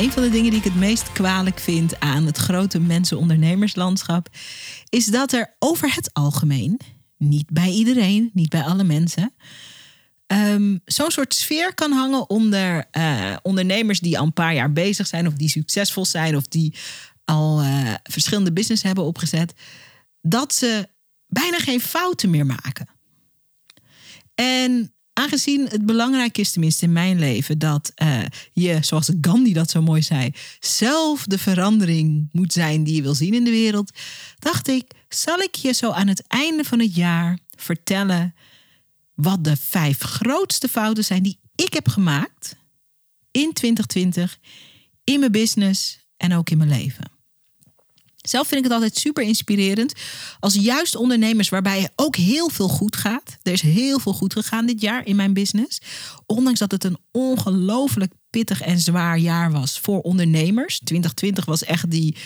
Een van de dingen die ik het meest kwalijk vind aan het grote mensen-ondernemerslandschap is dat er over het algemeen, niet bij iedereen, niet bij alle mensen, ehm, zo'n soort sfeer kan hangen onder uh, ondernemers die al een paar jaar bezig zijn, of die succesvol zijn, of die al uh, verschillende business hebben opgezet, dat ze bijna geen fouten meer maken. En aangezien het belangrijk is, tenminste in mijn leven, dat uh, je, zoals Gandhi dat zo mooi zei, zelf de verandering moet zijn die je wil zien in de wereld, dacht ik, zal ik je zo aan het einde van het jaar vertellen wat de vijf grootste fouten zijn die ik heb gemaakt in 2020 in mijn business en ook in mijn leven. Zelf vind ik het altijd super inspirerend als juist ondernemers waarbij ook heel veel goed gaat. Er is heel veel goed gegaan dit jaar in mijn business. Ondanks dat het een ongelooflijk pittig en zwaar jaar was voor ondernemers. 2020 was echt die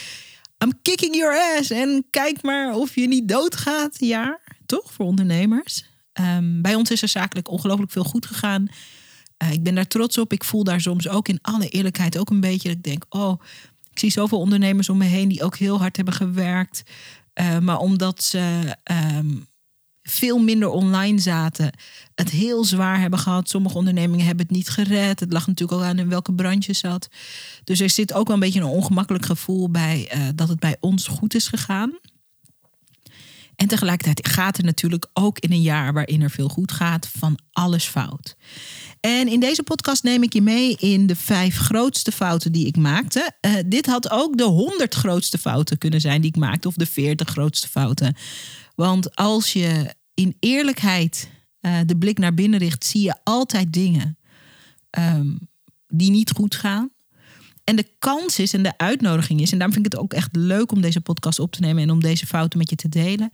I'm kicking your ass en kijk maar of je niet doodgaat jaar. Toch voor ondernemers. Um, bij ons is er zakelijk ongelooflijk veel goed gegaan. Uh, ik ben daar trots op. Ik voel daar soms ook in alle eerlijkheid ook een beetje dat ik denk, oh, ik zie zoveel ondernemers om me heen die ook heel hard hebben gewerkt. Uh, maar omdat ze um, veel minder online zaten, het heel zwaar hebben gehad. Sommige ondernemingen hebben het niet gered. Het lag natuurlijk ook aan in welke branche zat. Dus er zit ook wel een beetje een ongemakkelijk gevoel bij uh, dat het bij ons goed is gegaan. En tegelijkertijd gaat er natuurlijk ook in een jaar waarin er veel goed gaat, van alles fout. En in deze podcast neem ik je mee in de vijf grootste fouten die ik maakte. Uh, dit had ook de honderd grootste fouten kunnen zijn die ik maakte, of de veertig grootste fouten. Want als je in eerlijkheid uh, de blik naar binnen richt, zie je altijd dingen um, die niet goed gaan. En de kans is en de uitnodiging is, en daarom vind ik het ook echt leuk om deze podcast op te nemen en om deze fouten met je te delen,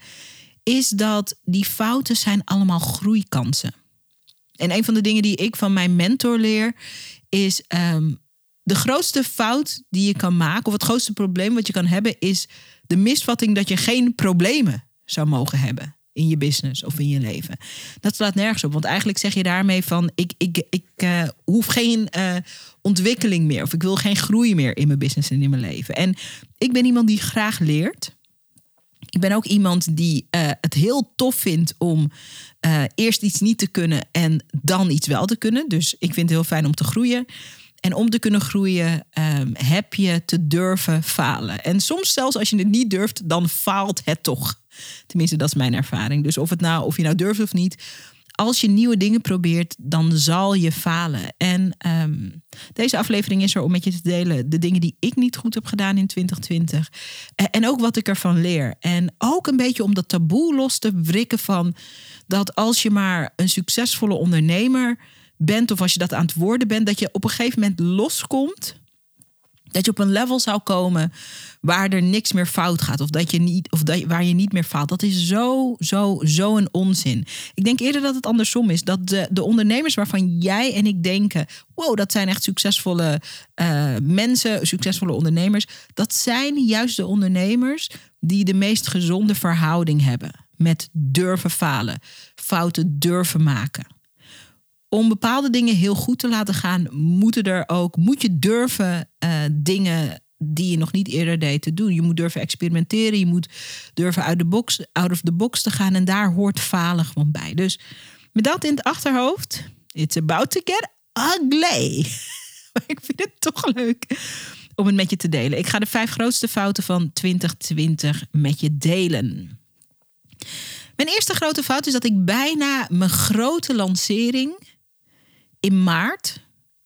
is dat die fouten zijn allemaal groeikansen. En een van de dingen die ik van mijn mentor leer, is um, de grootste fout die je kan maken, of het grootste probleem wat je kan hebben, is de misvatting dat je geen problemen zou mogen hebben in je business of in je leven. Dat slaat nergens op, want eigenlijk zeg je daarmee van ik, ik, ik uh, hoef geen uh, ontwikkeling meer of ik wil geen groei meer in mijn business en in mijn leven. En ik ben iemand die graag leert. Ik ben ook iemand die uh, het heel tof vindt om eerst iets niet te kunnen en dan iets wel te kunnen. Dus ik vind het heel fijn om te groeien. En om te kunnen groeien um, heb je te durven falen. En soms zelfs als je het niet durft, dan faalt het toch. Tenminste, dat is mijn ervaring. Dus of, het nou, of je nou durft of niet, als je nieuwe dingen probeert, dan zal je falen. En um, deze aflevering is er om met je te delen de dingen die ik niet goed heb gedaan in 2020. En ook wat ik ervan leer. En ook een beetje om dat taboe los te wrikken van dat als je maar een succesvolle ondernemer bent, of als je dat aan het worden bent, dat je op een gegeven moment loskomt dat je op een level zou komen waar er niks meer fout gaat. Of, dat je niet, of dat, waar je niet meer faalt. Dat is zo, zo, zo een onzin. Ik denk eerder dat het andersom is. Dat de, de ondernemers waarvan jij en ik denken... wow, dat zijn echt succesvolle uh, mensen, succesvolle ondernemers. Dat zijn juist de ondernemers die de meest gezonde verhouding hebben. Met durven falen. Fouten durven maken om bepaalde dingen heel goed te laten gaan, moeten er ook, moet je durven uh, dingen die je nog niet eerder deed te doen. Je moet durven experimenteren, je moet durven uit de box, out of the box te gaan en daar hoort falen gewoon bij. Dus met dat in het achterhoofd, it's about to get ugly. ik vind het toch leuk om het met je te delen. Ik ga de vijf grootste fouten van 2020 met je delen. Mijn eerste grote fout is dat ik bijna mijn grote lancering in maart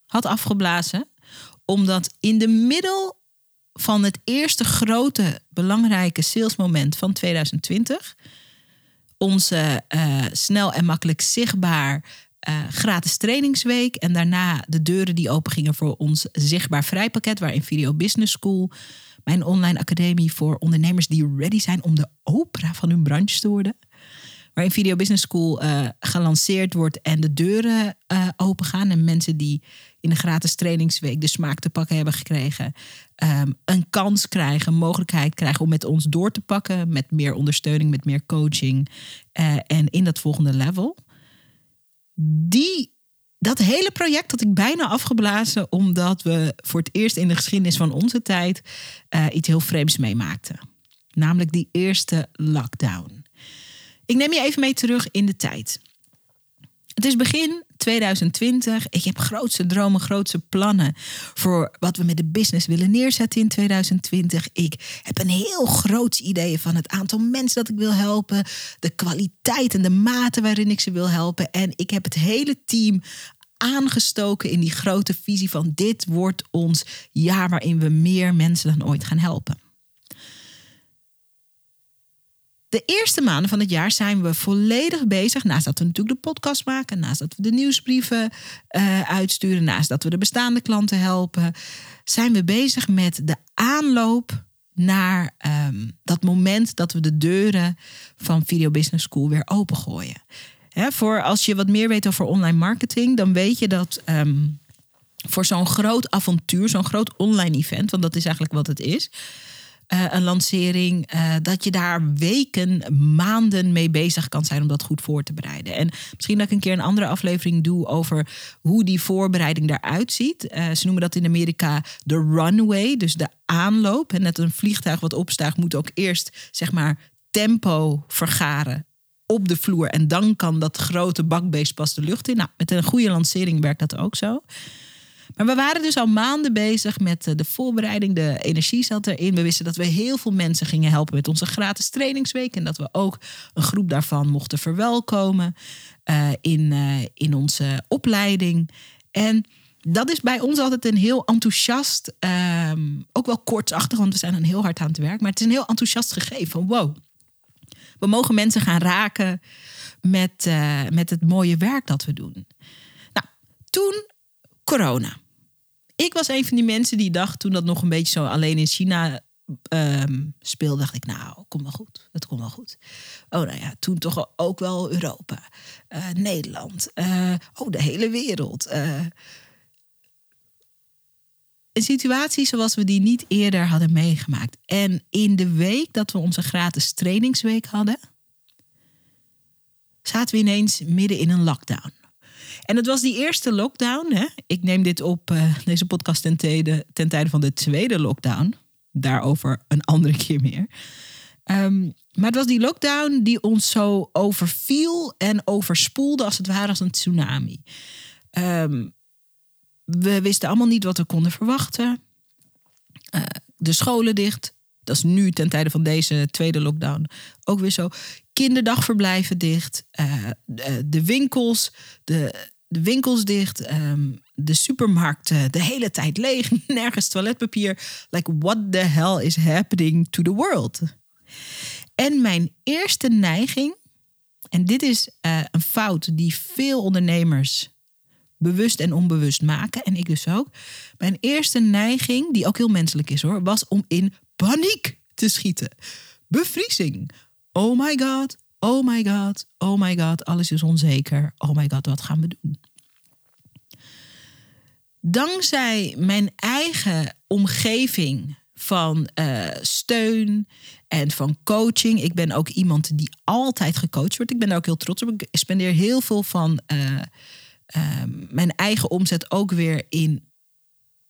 had afgeblazen. Omdat in de middel van het eerste grote belangrijke salesmoment van 2020 onze uh, snel en makkelijk zichtbaar uh, gratis trainingsweek en daarna de deuren die open gingen voor ons zichtbaar vrijpakket waarin Video Business School Mijn online academie voor ondernemers die ready zijn om de opera van hun branche te worden. Waarin Video Business School uh, gelanceerd wordt en de deuren uh, open gaan. En mensen die in de gratis trainingsweek de smaak te pakken hebben gekregen, um, een kans krijgen, een mogelijkheid krijgen om met ons door te pakken. Met meer ondersteuning, met meer coaching. Uh, en in dat volgende level. Die dat hele project had ik bijna afgeblazen, omdat we voor het eerst in de geschiedenis van onze tijd iets heel vreemds meemaakten. Namelijk die eerste lockdown. Ik neem je even mee terug in de tijd. Het is begin 2020. Ik heb grootste dromen, grootste plannen voor wat we met de business willen neerzetten in 2020. Ik heb een heel groot idee van het aantal mensen dat ik wil helpen, de kwaliteit en de mate waarin ik ze wil helpen. En ik heb het hele team aangestoken in die grote visie van dit wordt ons jaar waarin we meer mensen dan ooit gaan helpen. De eerste maanden van het jaar zijn we volledig bezig. Naast dat we natuurlijk de podcast maken, naast dat we de nieuwsbrieven uh, uitsturen, naast dat we de bestaande klanten helpen, zijn we bezig met de aanloop naar um, dat moment dat we de deuren van Video Business School weer opengooien. Voor als je wat meer weet over online marketing, dan weet je dat um, voor zo'n groot avontuur, zo'n groot online event, want dat is eigenlijk wat het is. Uh, een lancering, uh, dat je daar weken, maanden mee bezig kan zijn om dat goed voor te bereiden. En misschien dat ik een keer een andere aflevering doe over hoe die voorbereiding daaruit ziet. Uh, ze noemen dat in Amerika de runway, dus de aanloop. En net een vliegtuig wat opstijgt moet ook eerst zeg maar tempo vergaren op de vloer. En dan kan dat grote bakbeest pas de lucht in. Nou, met een goede lancering werkt dat ook zo. Maar we waren dus al maanden bezig met de voorbereiding. De energie zat erin. We wisten dat we heel veel mensen gingen helpen met onze gratis trainingsweek. En dat we ook een groep daarvan mochten verwelkomen uh, in, uh, in onze opleiding. En dat is bij ons altijd een heel enthousiast, um, ook wel kortsachtig, want we zijn dan heel hard aan het werk. Maar het is een heel enthousiast gegeven van wow, we mogen mensen gaan raken met, uh, met het mooie werk dat we doen. Nou, toen corona. Was een van die mensen die dacht toen dat nog een beetje zo alleen in China um, speelde, dacht ik, nou, komt wel goed. Het komt wel goed. Oh, nou ja, toen toch ook wel Europa, uh, Nederland, uh, oh, de hele wereld. Uh, een situatie zoals we die niet eerder hadden meegemaakt. En in de week dat we onze gratis trainingsweek hadden, zaten we ineens midden in een lockdown. En het was die eerste lockdown. Hè? Ik neem dit op, uh, deze podcast ten tijde, ten tijde van de tweede lockdown. Daarover een andere keer meer. Um, maar het was die lockdown die ons zo overviel en overspoelde als het ware als een tsunami. Um, we wisten allemaal niet wat we konden verwachten. Uh, de scholen dicht. Dat is nu ten tijde van deze tweede lockdown ook weer zo. Kinderdagverblijven dicht. Uh, de winkels, de, de winkels dicht. Um, de supermarkten de hele tijd leeg. Nergens toiletpapier. Like, what the hell is happening to the world? En mijn eerste neiging, en dit is uh, een fout die veel ondernemers bewust en onbewust maken. En ik dus ook. Mijn eerste neiging, die ook heel menselijk is hoor, was om in paniek te schieten. Bevriezing. Oh my god, oh my god, oh my god, alles is onzeker. Oh my god, wat gaan we doen? Dankzij mijn eigen omgeving van uh, steun en van coaching. Ik ben ook iemand die altijd gecoacht wordt. Ik ben daar ook heel trots op. Ik spendeer heel veel van uh, um, mijn eigen omzet ook weer in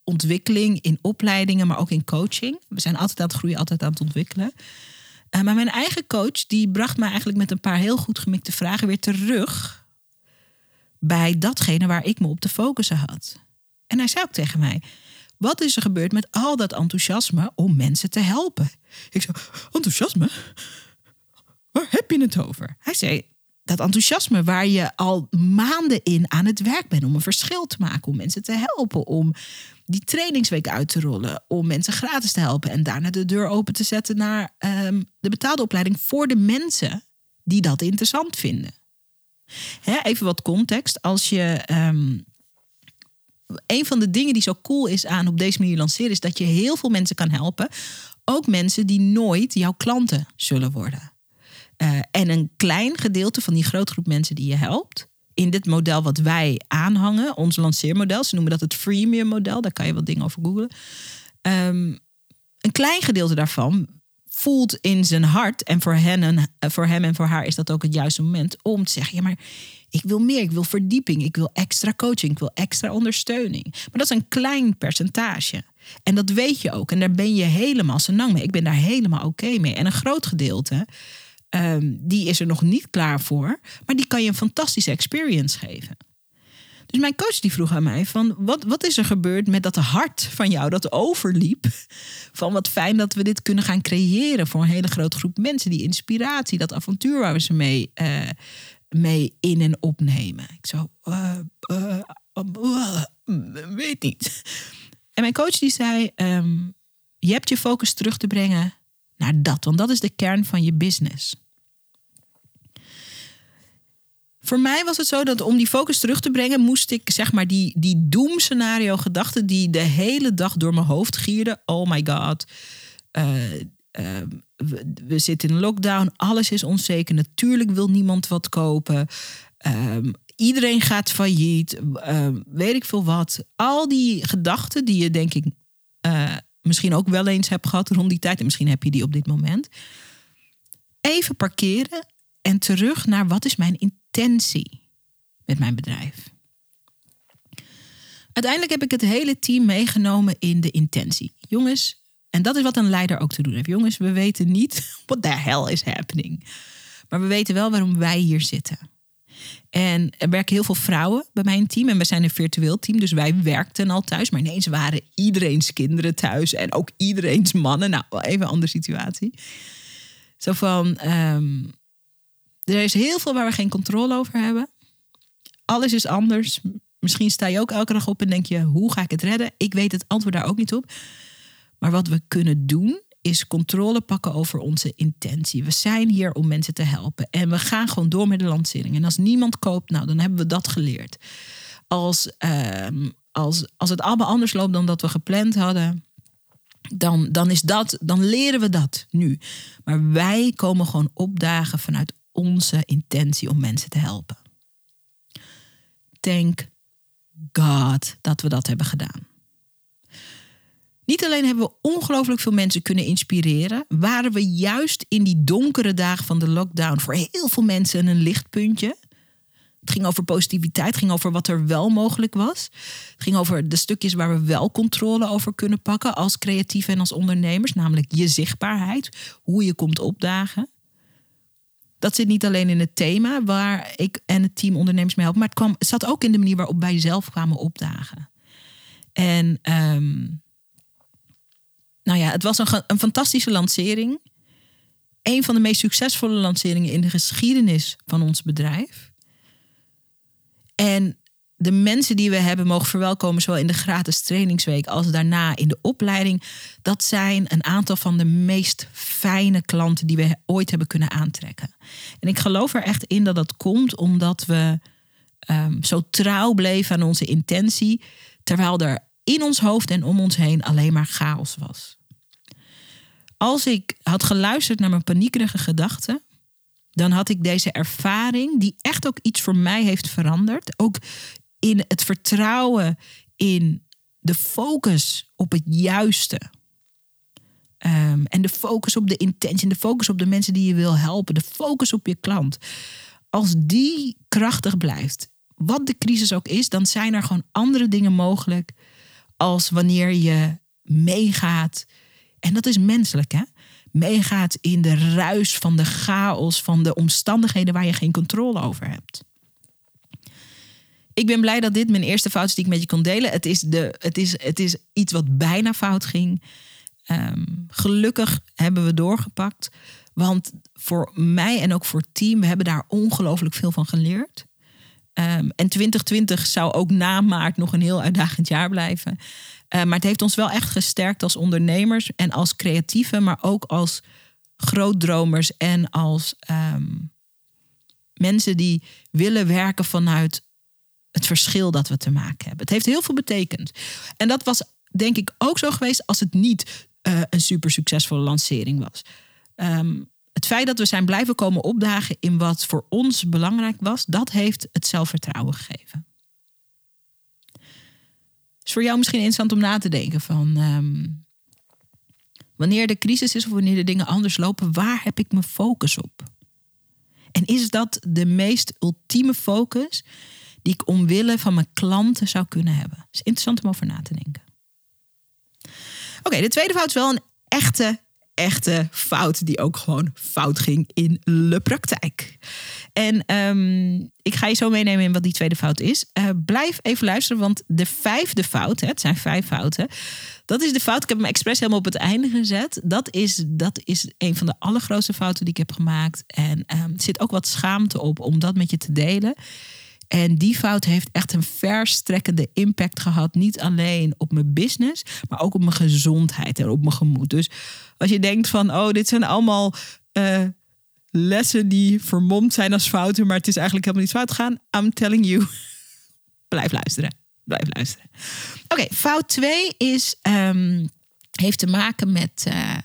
ontwikkeling, in opleidingen, maar ook in coaching. We zijn altijd aan het groeien, altijd aan het ontwikkelen. Uh, maar mijn eigen coach, die bracht mij eigenlijk met een paar heel goed gemikte vragen weer terug bij datgene waar ik me op te focussen had. En hij zei ook tegen mij: Wat is er gebeurd met al dat enthousiasme om mensen te helpen? Ik zei: Enthousiasme? Waar heb je het over? Hij zei: dat enthousiasme waar je al maanden in aan het werk bent om een verschil te maken, om mensen te helpen, om die trainingsweek uit te rollen, om mensen gratis te helpen en daarna de deur open te zetten naar um, de betaalde opleiding voor de mensen die dat interessant vinden. Hè, even wat context. Als je um, een van de dingen die zo cool is aan op deze manier lanceren, is dat je heel veel mensen kan helpen. Ook mensen die nooit jouw klanten zullen worden. Uh, en een klein gedeelte van die grote groep mensen die je helpt, in dit model wat wij aanhangen, ons lanceermodel, ze noemen dat het freemium model, daar kan je wat dingen over googlen. Um, een klein gedeelte daarvan voelt in zijn hart, en voor, hen en, voor hem en voor haar is dat ook het juiste moment, om te zeggen, ja maar ik wil meer, ik wil verdieping, ik wil extra coaching, ik wil extra ondersteuning. Maar dat is een klein percentage. En dat weet je ook. En daar ben je helemaal lang mee. Ik ben daar helemaal oké mee. En een groot gedeelte, um, die is er nog niet klaar voor. Maar die kan je een fantastische experience geven. Dus mijn coach die vroeg aan mij van wat, wat is er gebeurd met dat hart van jou dat overliep? Van wat fijn dat we dit kunnen gaan creëren voor een hele grote groep mensen. Die inspiratie, dat avontuur waar we ze mee, uh, mee in en opnemen. Ik zo, uh, uh, weet niet. En mijn coach die zei, um, je hebt je focus terug te brengen naar dat. Want dat is de kern van je business. Voor mij was het zo dat om die focus terug te brengen, moest ik zeg maar die, die doemscenario gedachten die de hele dag door mijn hoofd gierden. Oh my god. Uh, uh, we, zitten in lockdown, alles is onzeker. Natuurlijk wil niemand wat kopen. Um, iedereen gaat failliet. Uh, weet ik veel wat. Al die gedachten die je denk ik uh, misschien ook wel eens hebt gehad rond die tijd. En misschien heb je die op dit moment. Even parkeren en terug naar wat is mijn intentie met mijn bedrijf. Uiteindelijk heb ik het hele team meegenomen in de intentie. Jongens, en dat is wat een leider ook te doen heeft. Jongens, we weten niet what the hell is happening. Maar we weten wel waarom wij hier zitten. En er werken heel veel vrouwen bij mijn team. En we zijn een virtueel team, dus wij werkten al thuis. Maar ineens waren iedereen's kinderen thuis. En ook iedereen's mannen. Nou, even een andere situatie. Zo van, um, er is heel veel waar we geen controle over hebben. Alles is anders. Misschien sta je ook elke dag op en denk je: hoe ga ik het redden? Ik weet het antwoord daar ook niet op. Maar wat we kunnen doen, is controle pakken over onze intentie. We zijn hier om mensen te helpen. En we gaan gewoon door met de lancering. En als niemand koopt, nou, dan hebben we dat geleerd. Als, uh, als, als het allemaal anders loopt dan dat we gepland hadden, dan, dan, is dat, dan leren we dat nu. Maar wij komen gewoon opdagen vanuit onze intentie om mensen te helpen. Thank God dat we dat hebben gedaan. Niet alleen hebben we ongelooflijk veel mensen kunnen inspireren, waren we juist in die donkere dagen van de lockdown voor heel veel mensen een lichtpuntje. Het ging over positiviteit, het ging over wat er wel mogelijk was. Het ging over de stukjes waar we wel controle over kunnen pakken als creatief en als ondernemers, namelijk je zichtbaarheid, hoe je komt opdagen. Dat zit niet alleen in het thema waar ik en het team ondernemers mee helpen, maar het, kwam, zat ook in de manier waarop wij zelf kwamen opdagen. En ehm, nou ja, het was een, een fantastische lancering. Een van de meest succesvolle lanceringen in de geschiedenis van ons bedrijf. En de mensen die we hebben mogen verwelkomen, zowel in de gratis trainingsweek als daarna in de opleiding, dat zijn een aantal van de meest fijne klanten die we ooit hebben kunnen aantrekken. En ik geloof er echt in dat dat komt omdat we um, zo trouw bleven aan onze intentie, terwijl er in ons hoofd en om ons heen alleen maar chaos was. Als ik had geluisterd naar mijn paniekerige gedachten, dan had ik deze ervaring, die echt ook iets voor mij heeft veranderd, ook in het vertrouwen in de focus op het juiste. Um, en de focus op de intentie, de focus op de mensen die je wil helpen, de focus op je klant. Als die krachtig blijft, wat de crisis ook is, dan zijn er gewoon andere dingen mogelijk als wanneer je meegaat. En dat is menselijk, hè? Meegaat in de ruis van de chaos, van de omstandigheden waar je geen controle over hebt. Ik ben blij dat dit mijn eerste fout is die ik met je kon delen. Het is, de, het is, het is iets wat bijna fout ging. Um, gelukkig hebben we doorgepakt. Want voor mij en ook voor het team, we hebben daar ongelooflijk veel van geleerd. Um, en 2020 zou ook na maart nog een heel uitdagend jaar blijven. Uh, maar het heeft ons wel echt gesterkt als ondernemers en als creatieven, maar ook als grootdromers en als um, mensen die willen werken vanuit het verschil dat we te maken hebben. Het heeft heel veel betekend. En dat was denk ik ook zo geweest als het niet uh, een super succesvolle lancering was. Ehm, het feit dat we zijn blijven komen opdagen in wat voor ons belangrijk was, dat heeft het zelfvertrouwen gegeven. Is voor jou misschien interessant om na te denken van ehm, wanneer de crisis is of wanneer de dingen anders lopen, waar heb ik mijn focus op? En is dat de meest ultieme focus die ik omwille van mijn klanten zou kunnen hebben? Is interessant om over na te denken. Oké, de tweede fout is wel een echte, echte fout die ook gewoon fout ging in de praktijk. En um, ik ga je zo meenemen in wat die tweede fout is. Uh, blijf even luisteren, want de vijfde fout, hè, het zijn vijf fouten. Dat is de fout. Ik heb hem expres helemaal op het einde gezet. Dat is, dat is een van de allergrootste fouten die ik heb gemaakt. En um, er zit ook wat schaamte op om dat met je te delen. En die fout heeft echt een verstrekkende impact gehad. Niet alleen op mijn business, maar ook op mijn gezondheid en op mijn gemoed. Dus als je denkt van, oh, dit zijn allemaal uh, lessen die vermomd zijn als fouten, maar het is eigenlijk helemaal niet fout gaan. I'm telling you. Blijf luisteren. Blijf luisteren. Oké, fout 2 is, um, heeft te maken met. Uh,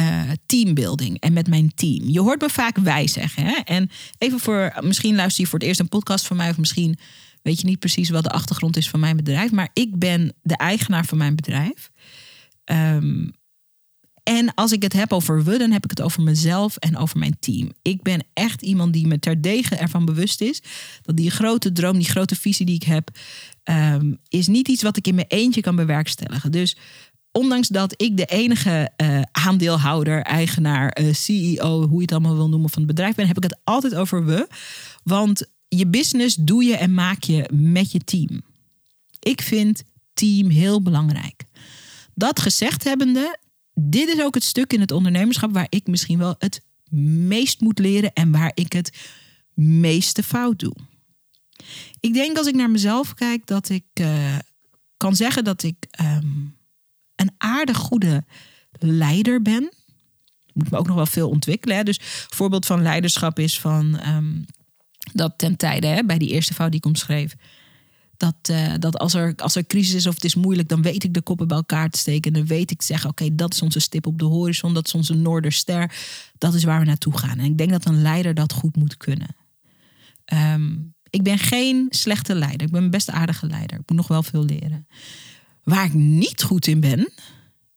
uh, teambuilding en met mijn team. Je hoort me vaak wij zeggen. Hè? En even voor, misschien luister je voor het eerst een podcast van mij, of misschien weet je niet precies wat de achtergrond is van mijn bedrijf. Maar ik ben de eigenaar van mijn bedrijf. Um, en als ik het heb over we, dan heb ik het over mezelf en over mijn team. Ik ben echt iemand die me terdege ervan bewust is dat die grote droom, die grote visie die ik heb, um, is niet iets wat ik in mijn eentje kan bewerkstelligen. Dus ondanks dat ik de enige uh, aandeelhouder, eigenaar, uh, CEO, hoe je het allemaal wil noemen van het bedrijf ben, heb ik het altijd over we. Want je business doe je en maak je met je team. Ik vind team heel belangrijk. Dat gezegd hebbende, dit is ook het stuk in het ondernemerschap waar ik misschien wel het meest moet leren en waar ik het meeste fout doe. Ik denk als ik naar mezelf kijk dat ik uh, kan zeggen dat ik um, een aardig goede leider ben. Moet me ook nog wel veel ontwikkelen. Hè? Dus een voorbeeld van leiderschap is van um, dat ten tijde hè, bij die eerste fout die ik omschreef dat, uh, dat als, er, als er crisis is of het is moeilijk, dan weet ik de koppen bij elkaar te steken. En dan weet ik zeggen: oké, dat is onze stip op de horizon, dat is onze Noorderster. Dat is waar we naartoe gaan. En ik denk dat een leider dat goed moet kunnen. Um, ik ben geen slechte leider. Ik ben een best aardige leider. Ik moet nog wel veel leren. Waar ik niet goed in ben,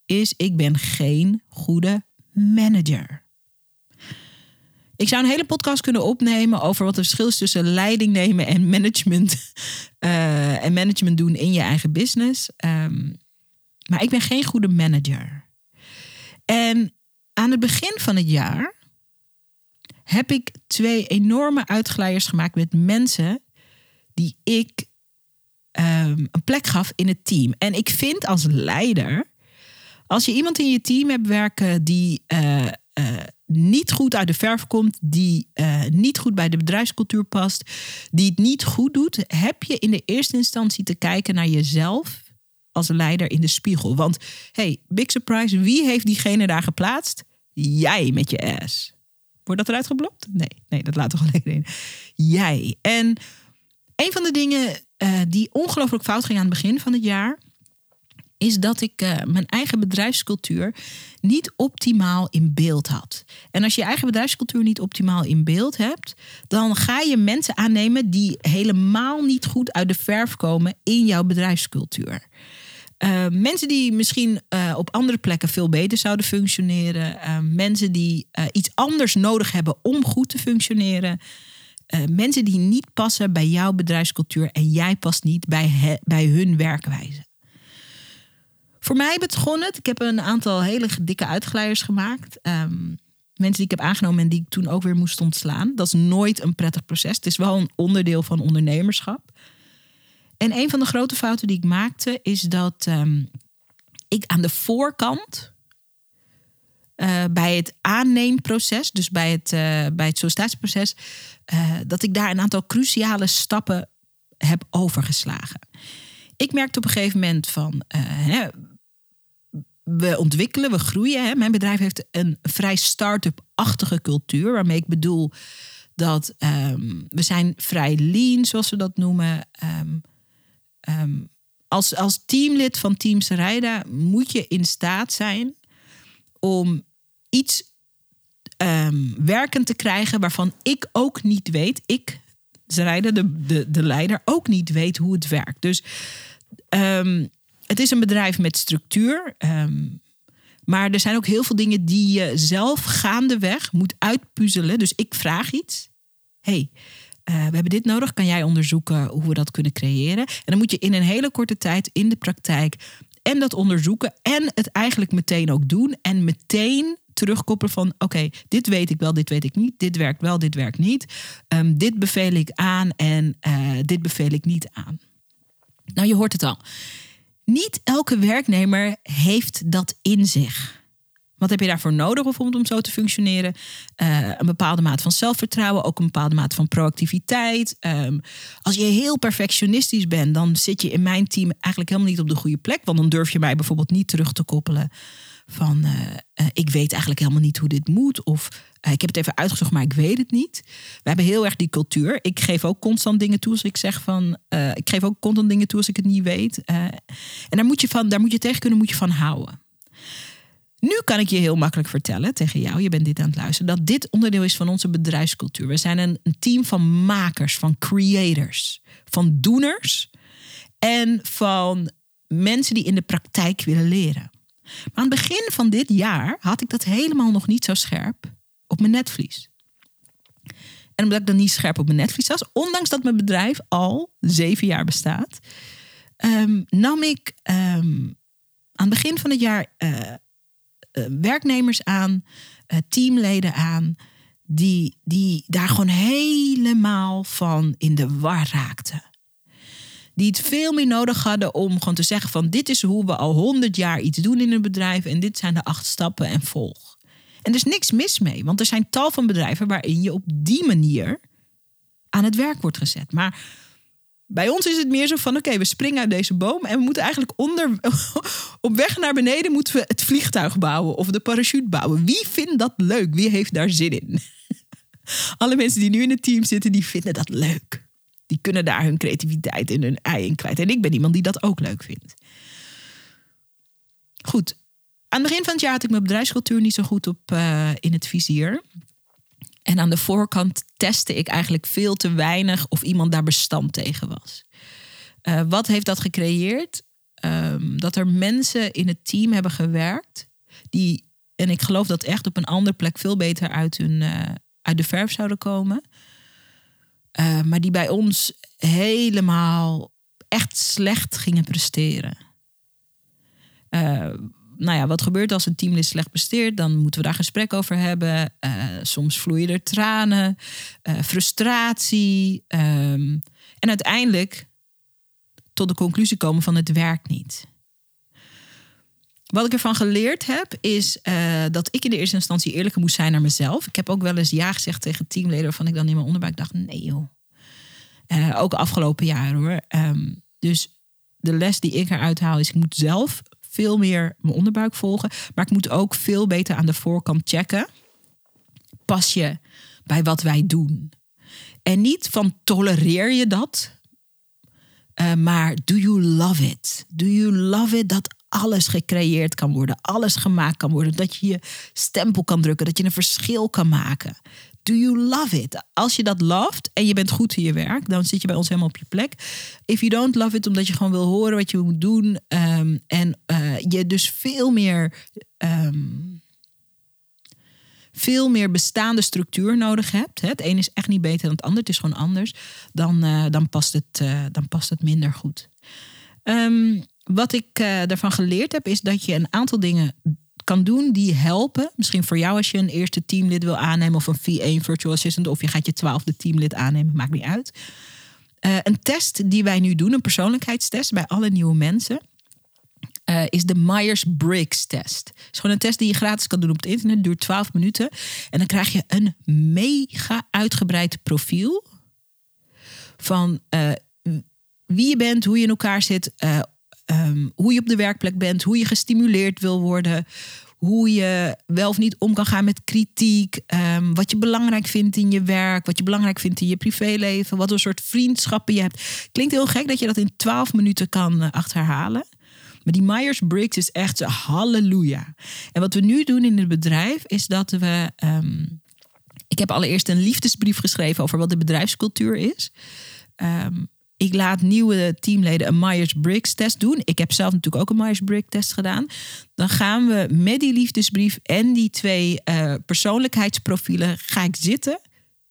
is ik ben geen goede manager. Ik zou een hele podcast kunnen opnemen over wat het verschil is tussen leiding nemen en management. Uh, en management doen in je eigen business. Um, maar ik ben geen goede manager. En aan het begin van het jaar heb ik twee enorme uitglijders gemaakt met mensen die ik um, een plek gaf in het team. En ik vind als leider, als je iemand in je team hebt werken die uh, uh, niet goed uit de verf komt, die uh, niet goed bij de bedrijfscultuur past, die het niet goed doet, heb je in de eerste instantie te kijken naar jezelf als leider in de spiegel. Want hey, big surprise, wie heeft diegene daar geplaatst? Jij met je ass. Wordt dat eruit geblokt? Nee, nee, dat laat toch alleen in. Jij. En een van de dingen uh, die ongelooflijk fout ging aan het begin van het jaar is dat ik uh, mijn eigen bedrijfscultuur niet optimaal in beeld had. En als je je eigen bedrijfscultuur niet optimaal in beeld hebt, dan ga je mensen aannemen die helemaal niet goed uit de verf komen in jouw bedrijfscultuur. Uh, mensen die misschien op andere plekken veel beter zouden functioneren. Mensen die iets anders nodig hebben om goed te functioneren. Mensen die niet passen bij jouw bedrijfscultuur en jij past niet bij, bij hun werkwijze. Voor mij begon het. Ik heb een aantal hele dikke uitglijders gemaakt. Um, mensen die ik heb aangenomen en die ik toen ook weer moest ontslaan. Dat is nooit een prettig proces. Het is wel een onderdeel van ondernemerschap. En een van de grote fouten die ik maakte is dat um, ik aan de voorkant uh, bij het aanneemproces, dus bij het, uh, bij het sollicitatieproces, uh, dat ik daar een aantal cruciale stappen heb overgeslagen. Ik merkte op een gegeven moment van, hè, we ontwikkelen, we groeien. Mijn bedrijf heeft een vrij start-up-achtige cultuur. Waarmee ik bedoel dat ehm, we zijn vrij lean, zoals we dat noemen. Ehm, ehm, als, als teamlid van Team Sarayda moet je in staat zijn om iets werkend te krijgen waarvan ik ook niet weet, ik, Sarayda, de, de, de leider, ook niet weet hoe het werkt. Dus het is een bedrijf met structuur. Maar er zijn ook heel veel dingen die je zelf gaandeweg moet uitpuzzelen. Dus ik vraag iets. hey, uh, we hebben dit nodig. Kan jij onderzoeken hoe we dat kunnen creëren? En dan moet je in een hele korte tijd in de praktijk en dat onderzoeken en het eigenlijk meteen ook doen. En meteen terugkoppelen van oké, dit weet ik wel, dit weet ik niet. Dit werkt wel, dit werkt niet. Um, dit beveel ik aan en uh, dit beveel ik niet aan. Nou, je hoort het al. Niet elke werknemer heeft dat in zich. Wat heb je daarvoor nodig bijvoorbeeld om zo te functioneren? Uh, een bepaalde mate van zelfvertrouwen, ook een bepaalde mate van proactiviteit. Um, als je heel perfectionistisch bent, dan zit je in mijn team eigenlijk helemaal niet op de goede plek. Want dan durf je mij bijvoorbeeld niet terug te koppelen van uh, uh, ik weet eigenlijk helemaal niet hoe dit moet. Of uh, ik heb het even uitgezocht, maar ik weet het niet. We hebben heel erg die cultuur. Ik geef ook constant dingen toe als ik zeg van. ik geef ook constant dingen toe als ik het niet weet. en daar moet je van, daar moet je tegen kunnen, moet je van houden. Nu kan ik je heel makkelijk vertellen tegen jou, je bent dit aan het luisteren, dat dit onderdeel is van onze bedrijfscultuur. We zijn een, een team van makers, van creators, van doeners en van mensen die in de praktijk willen leren. Maar aan het begin van dit jaar had ik dat helemaal nog niet zo scherp op mijn netvlies. En omdat ik dan niet scherp op mijn netvlies was, ondanks dat mijn bedrijf al zeven jaar bestaat, um, nam ik um, aan het begin van het jaar uh, uh, werknemers aan, uh, teamleden aan, die, die daar gewoon helemaal van in de war raakten. Die het veel meer nodig hadden om gewoon te zeggen van dit is hoe we al honderd jaar iets doen in een bedrijf en dit zijn de acht stappen en volg. En er is niks mis mee, want er zijn tal van bedrijven waarin je op die manier aan het werk wordt gezet. Maar bij ons is het meer zo van: oké, we springen uit deze boom en we moeten eigenlijk onder, op weg naar beneden moeten we het vliegtuig bouwen of de parachute bouwen. Wie vindt dat leuk? Wie heeft daar zin in? Alle mensen die nu in het team zitten, die vinden dat leuk. Die kunnen daar hun creativiteit en hun ei in kwijt. En ik ben iemand die dat ook leuk vindt. Goed. Aan het begin van het jaar had ik mijn bedrijfscultuur niet zo goed op uh, in het vizier. En aan de voorkant testte ik eigenlijk veel te weinig of iemand daar bestand tegen was. Uh, wat heeft dat gecreëerd? Um, dat er mensen in het team hebben gewerkt die, en ik geloof dat echt op een andere plek veel beter uit, hun, uh, uit de verf zouden komen. Uh, maar die bij ons helemaal echt slecht gingen presteren. Uh, nou ja, wat gebeurt als een teamlid slecht presteert? Dan moeten we daar gesprek over hebben. Uh, soms vloeien er tranen, frustratie. Um, en uiteindelijk tot de conclusie komen van het werkt niet. Wat ik ervan geleerd heb, is uh, dat ik in de eerste instantie eerlijker moest zijn naar mezelf. Ik heb ook wel eens ja gezegd tegen teamleden waarvan ik dan in mijn onderbuik dacht: nee joh. Uh, ook afgelopen jaar hoor. Um, dus de les die ik eruit haal is: ik moet zelf veel meer mijn onderbuik volgen. Maar ik moet ook veel beter aan de voorkant checken. Pas je bij wat wij doen? En niet van tolereer je dat, uh, maar do you love it? Do you love it dat alles gecreëerd kan worden, alles gemaakt kan worden, dat je je stempel kan drukken, dat je een verschil kan maken. Do you love it? Als je dat loved en je bent goed in je werk, dan zit je bij ons helemaal op je plek. If you don't love it, omdat je gewoon wil horen wat je moet doen um, en uh, je dus veel meer um, veel meer bestaande structuur nodig hebt. Het een is echt niet beter dan het ander, het is gewoon anders. Dan, uh, dan, past, het, uh, dan past het minder goed. Um, wat ik uh, daarvan geleerd heb, is dat je een aantal dingen kan doen die helpen. Misschien voor jou als je een eerste teamlid wil aannemen of een V1 virtual assistant of je gaat je twaalfde teamlid aannemen, maakt niet uit. Uh, een test die wij nu doen, een persoonlijkheidstest bij alle nieuwe mensen, uh, is de Myers-Briggs test. Het is gewoon een test die je gratis kan doen op het internet, duurt 12 minuten. En dan krijg je een mega uitgebreid profiel van wie je bent, hoe je in elkaar zit, um, hoe je op de werkplek bent, hoe je gestimuleerd wil worden, hoe je wel of niet om kan gaan met kritiek. ehm, wat je belangrijk vindt in je werk. Wat je belangrijk vindt in je privéleven. Wat voor soort vriendschappen je hebt. Klinkt heel gek dat je dat in 12 minuten kan eh, achterhalen. Maar die Myers-Briggs is echt halleluja. En wat we nu doen in het bedrijf is dat we... ehm, ik heb allereerst een liefdesbrief geschreven over wat de bedrijfscultuur is. Ehm, ik laat nieuwe teamleden een Myers-Briggs test doen. Ik heb zelf natuurlijk ook een Myers-Briggs test gedaan. Dan gaan we met die liefdesbrief en die twee eh, persoonlijkheidsprofielen ga ik zitten.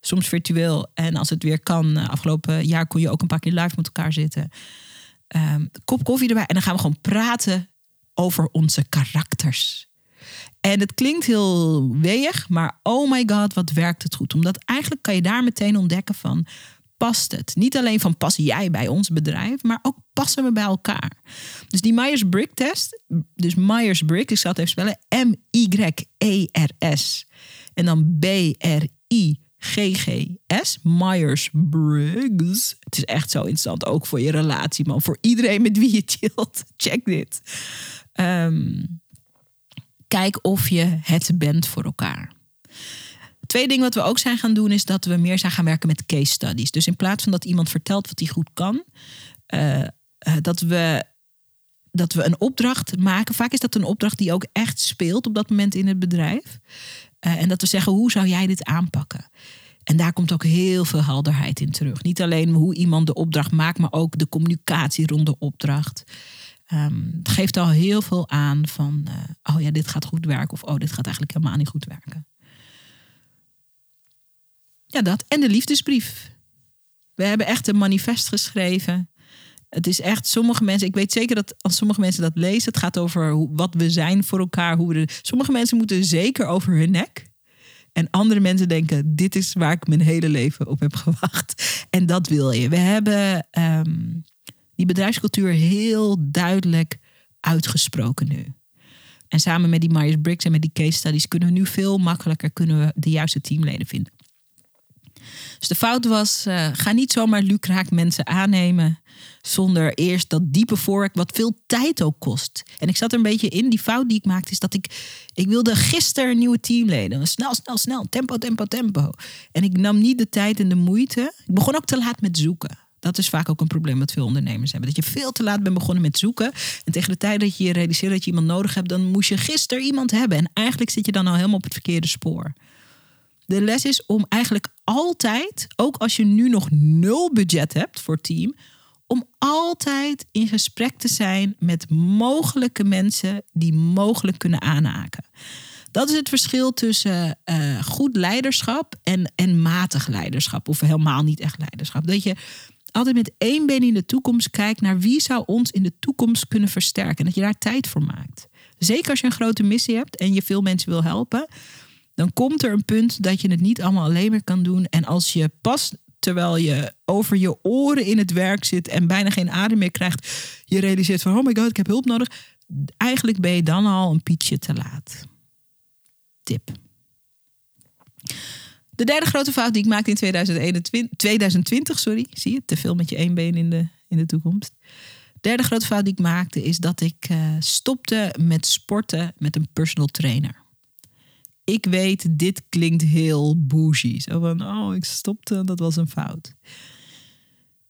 Soms virtueel. En als het weer kan, eh, afgelopen jaar kon je ook een paar keer live met elkaar zitten. Ehm, kop koffie erbij. En dan gaan we gewoon praten over onze karakters. En het klinkt heel weeg, maar oh my god, wat werkt het goed. Omdat eigenlijk kan je daar meteen ontdekken van, past het? Niet alleen van, pas jij bij ons bedrijf, maar ook passen we bij elkaar. Dus die Myers-Briggs test, dus Myers-Briggs, ik zal het even spellen, M-Y-E-R-S. En dan B-R-I-G-G-S, Myers-Briggs. Het is echt zo interessant, ook voor je relatie, man. Voor iedereen met wie je chillt. Check dit. Ehm, kijk of je het bent voor elkaar. Twee dingen wat we ook zijn gaan doen is dat we meer zijn gaan werken met case studies. Dus in plaats van dat iemand vertelt wat hij goed kan, eh, eh, dat, we, dat we een opdracht maken. Vaak is dat een opdracht die ook echt speelt op dat moment in het bedrijf. Eh, en dat we zeggen, hoe zou jij dit aanpakken? En daar komt ook heel veel helderheid in terug. Niet alleen hoe iemand de opdracht maakt, maar ook de communicatie rond de opdracht. Ehm, het geeft al heel veel aan van, oh ja, dit gaat goed werken. Of oh, dit gaat eigenlijk helemaal niet goed werken. Ja, dat. En de liefdesbrief. We hebben echt een manifest geschreven. Het is echt, sommige mensen, ik weet zeker dat als sommige mensen dat lezen, het gaat over hoe, wat we zijn voor elkaar. Hoe we sommige mensen moeten zeker over hun nek. En andere mensen denken, dit is waar ik mijn hele leven op heb gewacht. En dat wil je. We hebben ehm, die bedrijfscultuur heel duidelijk uitgesproken nu. En samen met die Myers-Briggs en met die case studies kunnen we nu veel makkelijker kunnen we de juiste teamleden vinden. Dus de fout was, eh, ga niet zomaar lucraak mensen aannemen zonder eerst dat diepe voorwerk wat veel tijd ook kost. En ik zat er een beetje in, die fout die ik maakte is dat ik, ik wilde gisteren nieuwe teamleden. Snel, snel, snel, tempo, tempo, tempo. En ik nam niet de tijd en de moeite. Ik begon ook te laat met zoeken. Dat is vaak ook een probleem wat veel ondernemers hebben. Dat je veel te laat bent begonnen met zoeken. En tegen de tijd dat je je realiseert dat je iemand nodig hebt, dan moest je gisteren iemand hebben. En eigenlijk zit je dan al helemaal op het verkeerde spoor. De les is om eigenlijk altijd, ook als je nu nog nul budget hebt voor team, om altijd in gesprek te zijn met mogelijke mensen die mogelijk kunnen aanhaken. Dat is het verschil tussen eh, goed leiderschap en, en matig leiderschap, of helemaal niet echt leiderschap. Dat je altijd met één been in de toekomst kijkt naar wie zou ons in de toekomst kunnen versterken. En dat je daar tijd voor maakt. Zeker als je een grote missie hebt en je veel mensen wil helpen dan komt er een punt dat je het niet allemaal alleen meer kan doen. En als je pas terwijl je over je oren in het werk zit en bijna geen adem meer krijgt, je realiseert van, oh my god, ik heb hulp nodig. Eigenlijk ben je dan al een pietje te laat. Tip. De derde grote fout die ik maakte in 2021, 2020, sorry, zie je, te veel met je één been in de, in de toekomst. De derde grote fout die ik maakte is dat ik uh, stopte met sporten met een personal trainer ik weet, dit klinkt heel bougie. Zo van, oh, ik stopte, dat was een fout.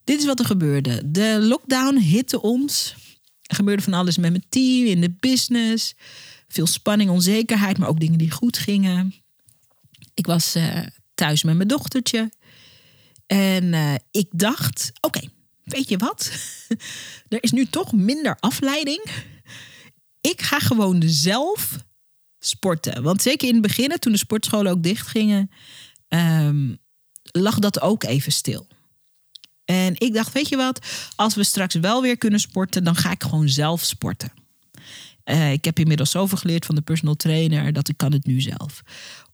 Dit is wat er gebeurde. De lockdown hitte ons. Er gebeurde van alles met mijn team, in de business. Veel spanning, onzekerheid, maar ook dingen die goed gingen. Ik was uh, thuis met mijn dochtertje. En uh, ik dacht, oké, weet je wat? er is nu toch minder afleiding. Ik ga gewoon zelf sporten. Want zeker in het begin, toen de sportscholen ook dicht gingen, um, lag dat ook even stil. En ik dacht, weet je wat, als we straks wel weer kunnen sporten, dan ga ik gewoon zelf sporten. Uh, ik heb inmiddels zoveel geleerd van de personal trainer dat ik kan het nu zelf.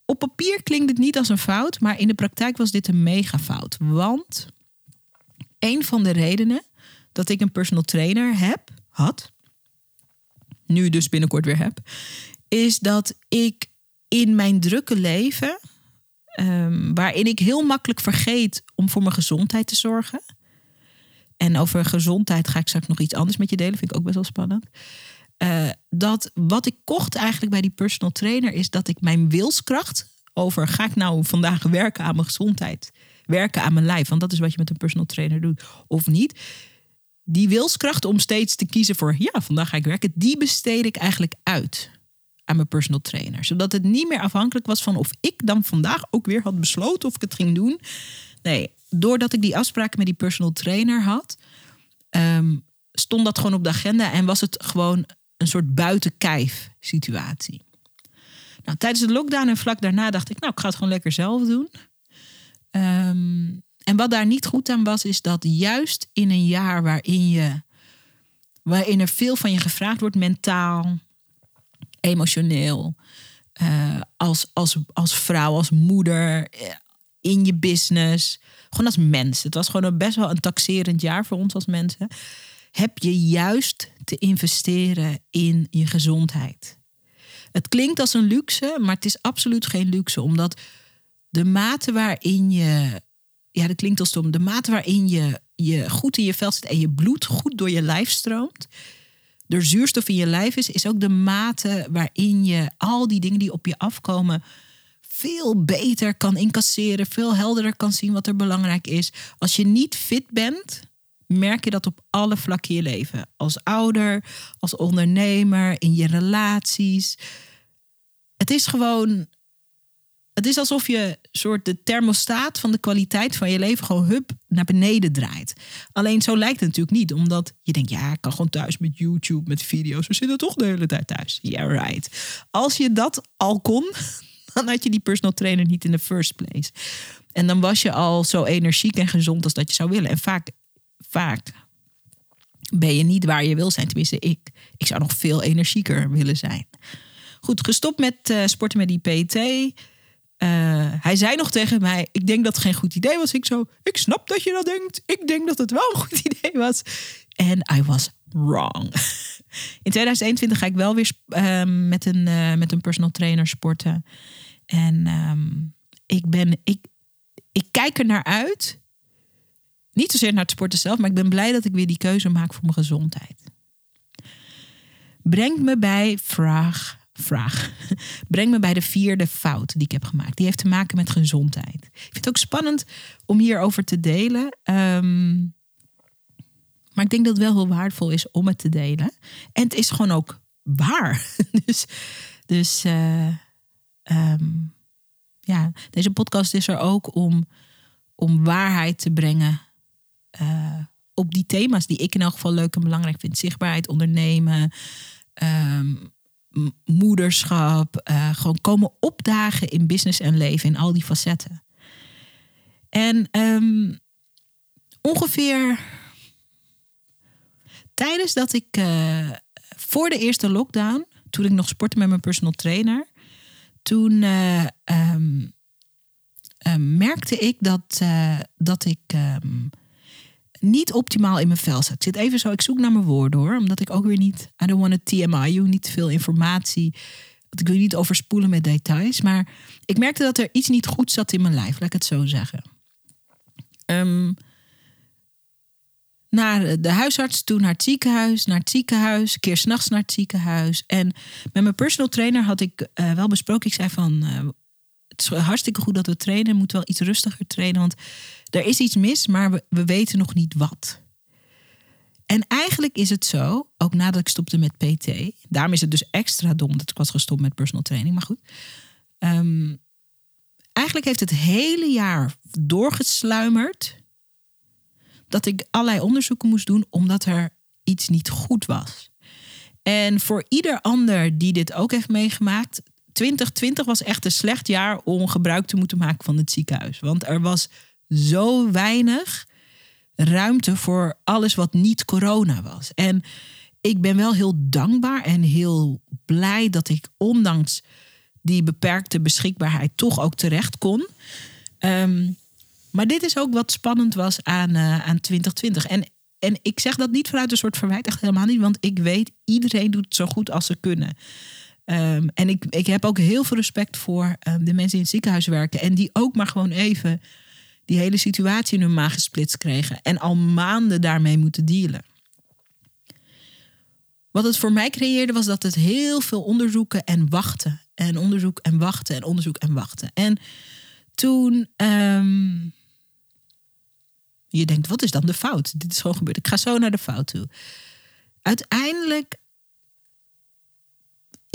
Op papier klinkt het niet als een fout, maar in de praktijk was dit een mega fout. Want een van de redenen dat ik een personal trainer heb, had, nu dus binnenkort weer heb, is dat ik in mijn drukke leven, um, waarin ik heel makkelijk vergeet om voor mijn gezondheid te zorgen. En over gezondheid ga ik straks nog iets anders met je delen, vind ik ook best wel spannend. eh, dat wat ik kocht eigenlijk bij die personal trainer is dat ik mijn wilskracht over ga ik nou vandaag werken aan mijn gezondheid, werken aan mijn lijf, want dat is wat je met een personal trainer doet of niet. Die wilskracht om steeds te kiezen voor ja, vandaag ga ik werken, die besteed ik eigenlijk uit aan mijn personal trainer, zodat het niet meer afhankelijk was van of ik dan vandaag ook weer had besloten of ik het ging doen. Nee, doordat ik die afspraken met die personal trainer had, ehm, stond dat gewoon op de agenda en was het gewoon een soort buitenkijf situatie. Nou, tijdens de lockdown en vlak daarna dacht ik, nou, ik ga het gewoon lekker zelf doen. Ehm, en wat daar niet goed aan was, is dat juist in een jaar waarin je, waarin er veel van je gevraagd wordt, mentaal, emotioneel, uh, als, als, als vrouw, als moeder, eh, in je business, gewoon als mens. Het was gewoon een best wel een taxerend jaar voor ons als mensen. Heb je juist te investeren in je gezondheid. Het klinkt als een luxe, maar het is absoluut geen luxe, omdat de mate waarin je, ja, dat klinkt als stom, de mate waarin je, je goed in je vel zit en je bloed goed door je lijf stroomt, door zuurstof in je lijf is, is ook de mate waarin je al die dingen die op je afkomen veel beter kan incasseren, veel helderder kan zien wat er belangrijk is. Als je niet fit bent, merk je dat op alle vlakken je leven. Als ouder, als ondernemer, in je relaties. Het is gewoon. Het is alsof je soort de thermostaat van de kwaliteit van je leven gewoon hup naar beneden draait. Alleen zo lijkt het natuurlijk niet, omdat je denkt, ja, ik kan gewoon thuis met YouTube, met video's. We zitten toch de hele tijd thuis. Yeah, right. Als je dat al kon, dan had je die personal trainer niet in the first place. En dan was je al zo energiek en gezond als dat je zou willen. En vaak, vaak ben je niet waar je wil zijn. Tenminste, ik. Ik zou nog veel energieker willen zijn. Goed, gestopt met uh, sporten met die PT. Uh, hij zei nog tegen mij: Ik denk dat het geen goed idee was. Ik zo: Ik snap dat je dat denkt. Ik denk dat het wel een goed idee was. En I was wrong. In 2021 ga ik wel weer uh, met, een, uh, met een personal trainer sporten. En um, ik ben, ik, ik kijk er naar uit. Niet zozeer naar het sporten zelf, maar ik ben blij dat ik weer die keuze maak voor mijn gezondheid. Brengt me bij vraag, vraag. Breng me bij de vierde fout die ik heb gemaakt. Die heeft te maken met gezondheid. Ik vind het ook spannend om hierover te delen. Um, maar ik denk dat het wel heel waardevol is om het te delen. En het is gewoon ook waar. dus dus uh, um, ja, deze podcast is er ook om, om waarheid te brengen uh, op die thema's die ik in elk geval leuk en belangrijk vind. Zichtbaarheid, ondernemen, um, moederschap. Uh, gewoon komen opdagen in business en leven in al die facetten. En um, ongeveer tijdens dat ik uh, voor de eerste lockdown, toen ik nog sportte met mijn personal trainer, toen um, um, merkte ik dat, dat ik um, niet optimaal in mijn vel zat. Ik zit even zo, ik zoek naar mijn woorden hoor, omdat ik ook weer niet, I don't want to TMI you, niet veel informatie. Ik wil niet overspoelen met details, maar ik merkte dat er iets niet goed zat in mijn lijf, laat ik het zo zeggen. Um, naar de huisarts, toen naar het ziekenhuis, naar het ziekenhuis, een keer s'nachts naar het ziekenhuis. En met mijn personal trainer had ik uh, wel besproken, ik zei van, uh, het is hartstikke goed dat we trainen, we moeten wel iets rustiger trainen, want er is iets mis, maar we, we weten nog niet wat. En eigenlijk is het zo, ook nadat ik stopte met PT, daarom is het dus extra dom dat ik was gestopt met personal training, maar goed. Um, eigenlijk heeft het hele jaar doorgesluimerd dat ik allerlei onderzoeken moest doen omdat er iets niet goed was. En voor ieder ander die dit ook heeft meegemaakt, 2020 was echt een slecht jaar om gebruik te moeten maken van het ziekenhuis. Want er was zo weinig ruimte voor alles wat niet corona was. En ik ben wel heel dankbaar en heel blij dat ik ondanks die beperkte beschikbaarheid toch ook terecht kon. Um, maar dit is ook wat spannend was aan, uh, aan 2020. En, en ik zeg dat niet vanuit een soort verwijt, echt helemaal niet. Want ik weet, iedereen doet het zo goed als ze kunnen. Um, en ik, ik heb ook heel veel respect voor um, de mensen in het ziekenhuis werken. En die ook maar gewoon even die hele situatie in hun maag gesplitst kregen. En al maanden daarmee moeten dealen. wat het voor mij creëerde was dat het heel veel onderzoeken en wachten. En onderzoek en wachten en onderzoek en wachten. En toen. ehm, je denkt, wat is dan de fout? Dit is gewoon gebeurd. Ik ga zo naar de fout toe. Uiteindelijk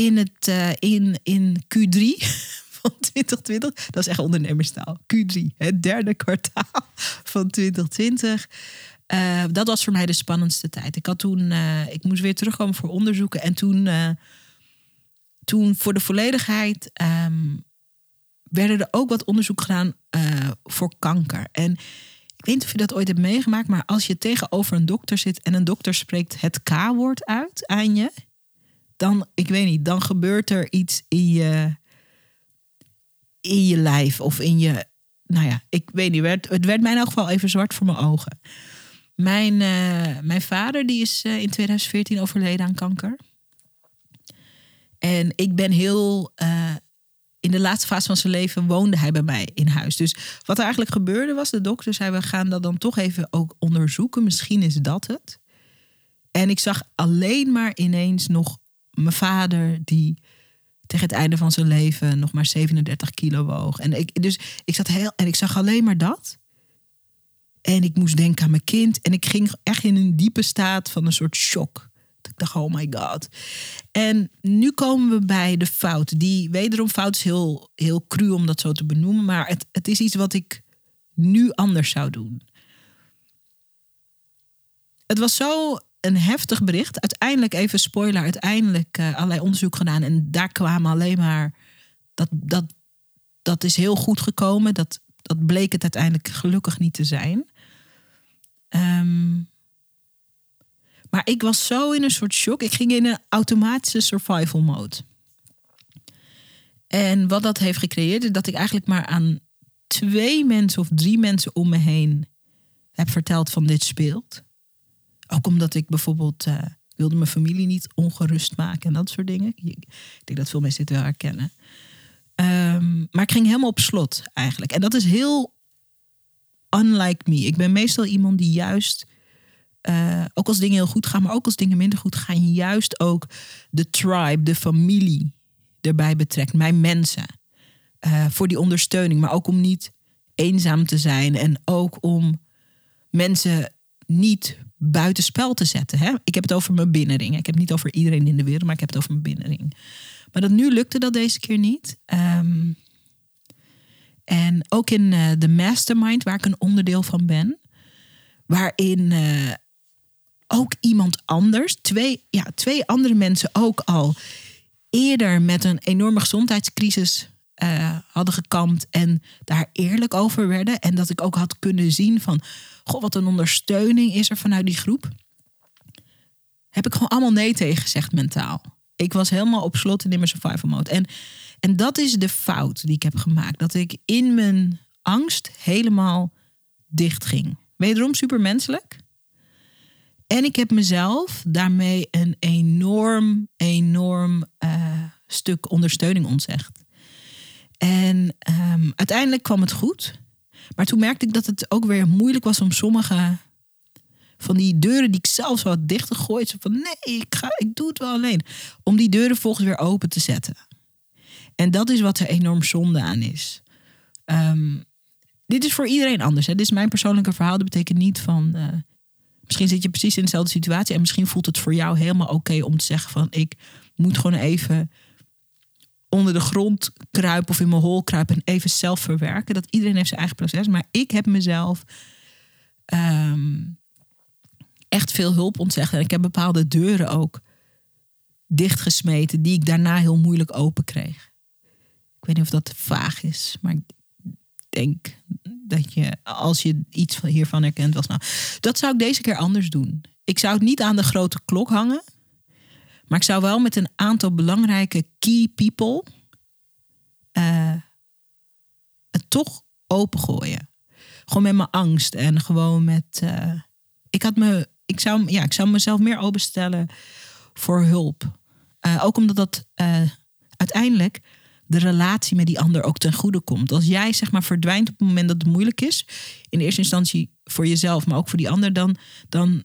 in, het, eh, in, in Q3 van 2020, dat is echt ondernemerstaal. Q3, het derde kwartaal van 2020. Eh, dat was voor mij de spannendste tijd. Ik had toen, eh, ik moest weer terugkomen voor onderzoeken. En toen, toen voor de volledigheid ehm, werden er ook wat onderzoek gedaan voor kanker. En ik weet niet of je dat ooit hebt meegemaakt, maar als je tegenover een dokter zit en een dokter spreekt het K-woord uit aan je, dan, ik weet niet, dan gebeurt er iets in je, in je lijf of in je, nou ja, ik weet niet, het werd mij in elk geval even zwart voor mijn ogen. Mijn, eh, mijn vader die is eh, in 2014 overleden aan kanker. En ik ben heel. eh, in de laatste fase van zijn leven woonde hij bij mij in huis. Dus wat er eigenlijk gebeurde was: de dokter zei: We gaan dat dan toch even ook onderzoeken. Misschien is dat het. En ik zag alleen maar ineens nog mijn vader, die tegen het einde van zijn leven nog maar 37 kilo woog. En ik, dus ik zat heel. En ik zag alleen maar dat. En ik moest denken aan mijn kind. En ik ging echt in een diepe staat van een soort shock. Ik dacht, oh my god. En nu komen we bij de fout. Die wederom fout is heel, heel cru om dat zo te benoemen. Maar het, het is iets wat ik nu anders zou doen. Het was zo een heftig bericht. Uiteindelijk, even spoiler, uiteindelijk eh, allerlei onderzoek gedaan. En daar kwamen alleen maar... Dat, dat, dat is heel goed gekomen. Dat, dat bleek het uiteindelijk gelukkig niet te zijn. Ehm, maar ik was zo in een soort shock. Ik ging in een automatische survival mode. En wat dat heeft gecreëerd, is dat ik eigenlijk maar aan twee mensen of drie mensen om me heen heb verteld van dit speelt. Ook omdat ik bijvoorbeeld eh, wilde mijn familie niet ongerust maken en dat soort dingen. Ik denk dat veel mensen dit wel herkennen. Ehm, maar ik ging helemaal op slot eigenlijk. En dat is heel unlike me. Ik ben meestal iemand die juist, eh, ook als dingen heel goed gaan, maar ook als dingen minder goed gaan, juist ook de tribe, de familie erbij betrekt. Mijn mensen. Eh, voor die ondersteuning, maar ook om niet eenzaam te zijn en ook om mensen niet buitenspel te zetten. Hè? Ik heb het over mijn binnenring. Ik heb het niet over iedereen in de wereld, maar ik heb het over mijn binnenring. Maar dat nu lukte dat deze keer niet. Ehm, en ook in eh, de mastermind, waar ik een onderdeel van ben, waarin eh, ook iemand anders, twee, ja, twee andere mensen ook al eerder met een enorme gezondheidscrisis eh, hadden gekampt en daar eerlijk over werden. En dat ik ook had kunnen zien van, goh, wat een ondersteuning is er vanuit die groep. Heb ik gewoon allemaal nee tegen gezegd mentaal. Ik was helemaal op slot in mijn survival mode. En, en dat is de fout die ik heb gemaakt. Dat ik in mijn angst helemaal dicht ging. Wederom supermenselijk. En ik heb mezelf daarmee een enorm, enorm eh, stuk ondersteuning ontzegd. En ehm, uiteindelijk kwam het goed. Maar toen merkte ik dat het ook weer moeilijk was om sommige van die deuren die ik zelf zo had dichtgegooid. Zo van nee, ik, ga, ik doe het wel alleen. Om die deuren volgens weer open te zetten. En dat is wat er enorm zonde aan is. Ehm, dit is voor iedereen anders. Hè? Dit is mijn persoonlijke verhaal. Dat betekent niet van. eh, misschien zit je precies in dezelfde situatie. En misschien voelt het voor jou helemaal oké om te zeggen van ik moet gewoon even onder de grond kruipen of in mijn hol kruipen en even zelf verwerken. Dat iedereen heeft zijn eigen proces. Maar ik heb mezelf ehm, echt veel hulp ontzegd. En ik heb bepaalde deuren ook dichtgesmeten die ik daarna heel moeilijk open kreeg. Ik weet niet of dat vaag is, maar ik denk dat je, als je iets van hiervan herkent, was nou, dat zou ik deze keer anders doen. Ik zou het niet aan de grote klok hangen, maar ik zou wel met een aantal belangrijke key people eh, het toch opengooien. Gewoon met mijn angst en gewoon met. eh, ik had me, ik zou, ja, ik zou mezelf meer openstellen voor hulp. Eh, ook omdat dat uiteindelijk de relatie met die ander ook ten goede komt. Als jij zeg maar verdwijnt op het moment dat het moeilijk is, in eerste instantie voor jezelf, maar ook voor die ander, dan, dan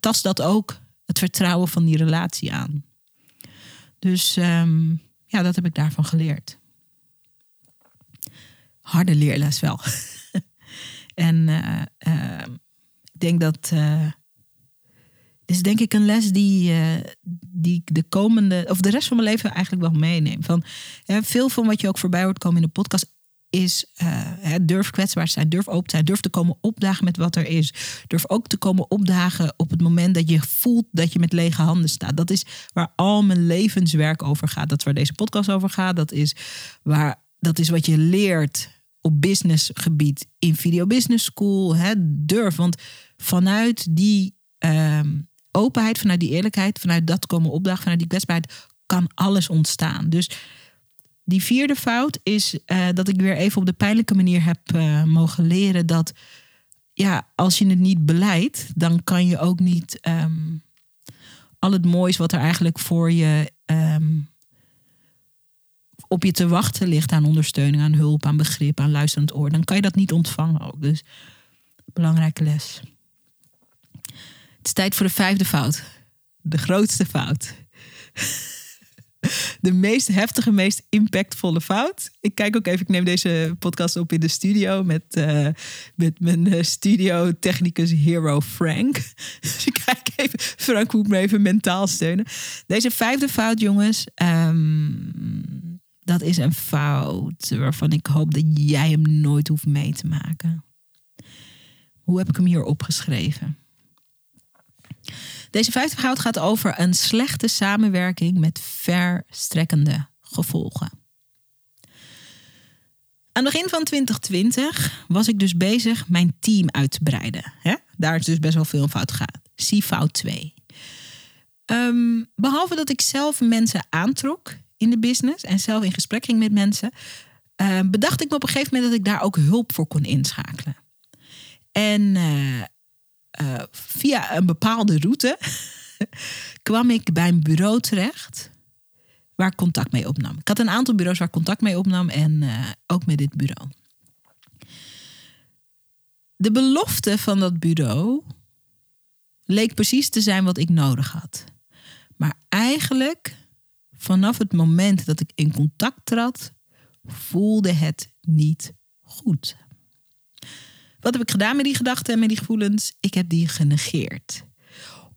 tast dat ook het vertrouwen van die relatie aan. Dus ehm, ja, dat heb ik daarvan geleerd. Harde leerles wel. en uh, uh, ik denk dat. Uh, is denk ik een les die, die de komende, of de rest van mijn leven eigenlijk wel meeneem. Van, veel van wat je ook voorbij hoort komen in de podcast is uh, durf kwetsbaar zijn, durf open te zijn, durf te komen opdagen met wat er is. Durf ook te komen opdagen op het moment dat je voelt dat je met lege handen staat. Dat is waar al mijn levenswerk over gaat. Dat is waar deze podcast over gaat. Dat is, waar, dat is wat je leert op businessgebied in Video Business School. Hè, durf, want vanuit die um, openheid, vanuit die eerlijkheid, vanuit dat komen opdagen, vanuit die kwetsbaarheid kan alles ontstaan. Dus die vierde fout is uh, dat ik weer even op de pijnlijke manier heb uh, mogen leren dat ja, als je het niet beleidt, dan kan je ook niet um, al het moois wat er eigenlijk voor je um, op je te wachten ligt aan ondersteuning, aan hulp, aan begrip, aan luisterend oor, dan kan je dat niet ontvangen ook. Dus belangrijke les. Het is tijd voor de vijfde fout. De grootste fout de meest heftige, meest impactvolle fout. Ik kijk ook even, ik neem deze podcast op in de studio met, uh, met mijn uh, studio technicus hero Frank. Dus ik kijk even, Frank moet me even mentaal steunen. Deze vijfde fout, jongens, um, dat is een fout waarvan ik hoop dat jij hem nooit hoeft mee te maken. Hoe heb ik hem hier opgeschreven? Deze vijfde fout gaat over een slechte samenwerking met verstrekkende gevolgen. Aan het begin van 2020 was ik dus bezig mijn team uit te breiden. Hè? Daar is dus best wel veel fout gegaan. Zie fout 2. Um, behalve dat ik zelf mensen aantrok in de business en zelf in gesprek ging met mensen, uh, bedacht ik me op een gegeven moment dat ik daar ook hulp voor kon inschakelen. En uh, uh, via een bepaalde route kwam ik bij een bureau terecht waar ik contact mee opnam. Ik had een aantal bureaus waar ik contact mee opnam en uh, ook met dit bureau. De belofte van dat bureau leek precies te zijn wat ik nodig had. Maar eigenlijk, vanaf het moment dat ik in contact trad, voelde het niet goed. Wat heb ik gedaan met die gedachten en met die gevoelens? Ik heb die genegeerd.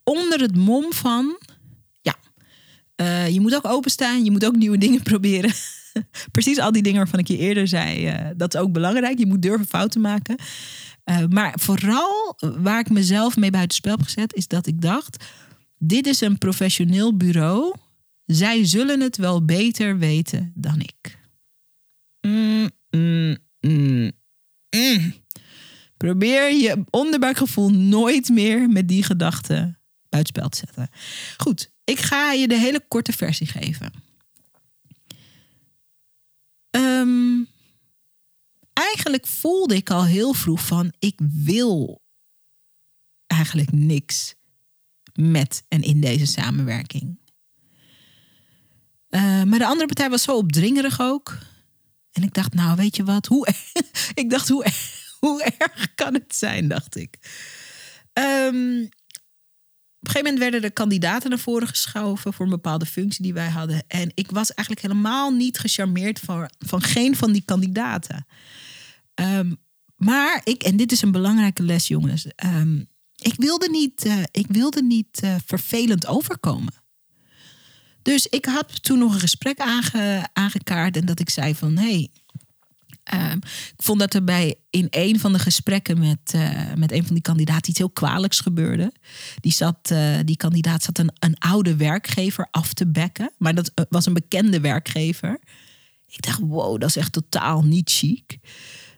Onder het mom van, ja, uh, je moet ook openstaan, je moet ook nieuwe dingen proberen. Precies al die dingen waarvan ik je eerder zei, uh, dat is ook belangrijk. Je moet durven fouten maken. Uh, maar vooral waar ik mezelf mee buitenspel heb gezet, is dat ik dacht: dit is een professioneel bureau. Zij zullen het wel beter weten dan ik. Mm, mm, mm, mm. Probeer je onderbuikgevoel nooit meer met die gedachten buitenspel te zetten. Goed, ik ga je de hele korte versie geven. Um, eigenlijk voelde ik al heel vroeg van ik wil eigenlijk niks met en in deze samenwerking. Uh, maar de andere partij was zo opdringerig ook. En ik dacht, nou weet je wat, hoe, ik dacht hoe hoe erg kan het zijn, dacht ik. Um, op een gegeven moment werden de kandidaten naar voren geschoven voor een bepaalde functie die wij hadden. En ik was eigenlijk helemaal niet gecharmeerd van, van geen van die kandidaten. Um, maar ik, en dit is een belangrijke les, jongens. Um, ik wilde niet, uh, ik wilde niet uh, vervelend overkomen. Dus ik had toen nog een gesprek aange, aangekaart en dat ik zei van... hé, hey, Um, ik vond dat er bij in een van de gesprekken met, uh, met een van die kandidaten iets heel kwalijks gebeurde. Die, zat, uh, die kandidaat zat een, een oude werkgever af te bekken, maar dat uh, was een bekende werkgever. Ik dacht, wow, dat is echt totaal niet chic.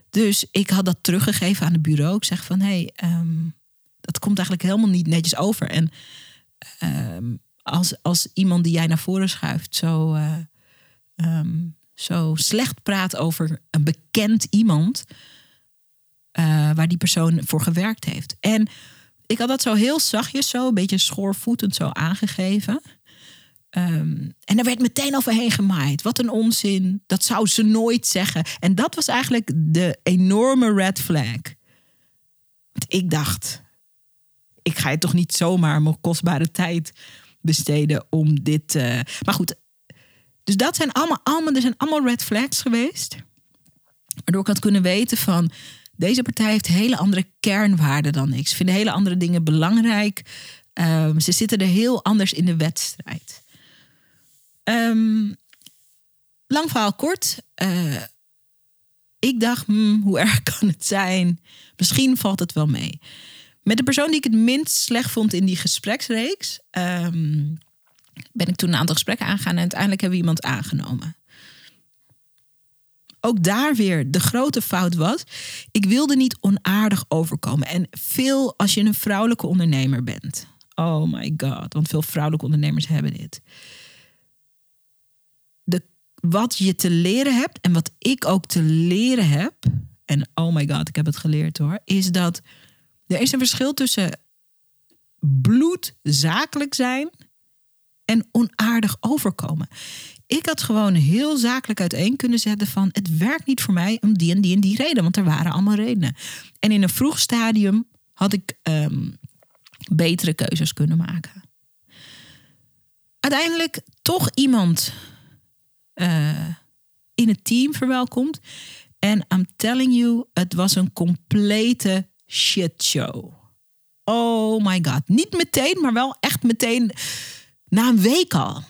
Dus ik had dat teruggegeven aan het bureau. Ik zeg van, hé, hey, um, dat komt eigenlijk helemaal niet netjes over. En um, als, als iemand die jij naar voren schuift zo zo slecht praat over een bekend iemand uh, waar die persoon voor gewerkt heeft. En ik had dat zo heel zachtjes, zo een beetje schoorvoetend zo aangegeven. Um, en er werd meteen overheen gemaaid. Wat een onzin. Dat zou ze nooit zeggen. En dat was eigenlijk de enorme red flag. Want ik dacht, ik ga je toch niet zomaar mijn kostbare tijd besteden om dit. Uh... Maar goed, dus dat zijn allemaal, allemaal, er zijn allemaal red flags geweest. Waardoor ik had kunnen weten van deze partij heeft hele andere kernwaarden dan ik. Ze vinden hele andere dingen belangrijk. Um, ze zitten er heel anders in de wedstrijd. Um, lang verhaal kort. Uh, ik dacht, hmm, hoe erg kan het zijn? Misschien valt het wel mee. Met de persoon die ik het minst slecht vond in die gespreksreeks, um, ben ik toen een aantal gesprekken aangegaan en uiteindelijk hebben we iemand aangenomen. Ook daar weer de grote fout was. Ik wilde niet onaardig overkomen. En veel als je een vrouwelijke ondernemer bent. Oh my god, want veel vrouwelijke ondernemers hebben dit. De, wat je te leren hebt en wat ik ook te leren heb. En oh my god, ik heb het geleerd hoor. Is dat er is een verschil tussen bloedzakelijk zijn en onaardig overkomen. Ik had gewoon heel zakelijk uiteen kunnen zetten van het werkt niet voor mij om die en die en die reden, want er waren allemaal redenen. En in een vroeg stadium had ik ehm, betere keuzes kunnen maken. Uiteindelijk toch iemand uh, in het team verwelkomd. En I'm telling you, het was een complete shitshow. Oh my god. Niet meteen, maar wel echt meteen na een week al.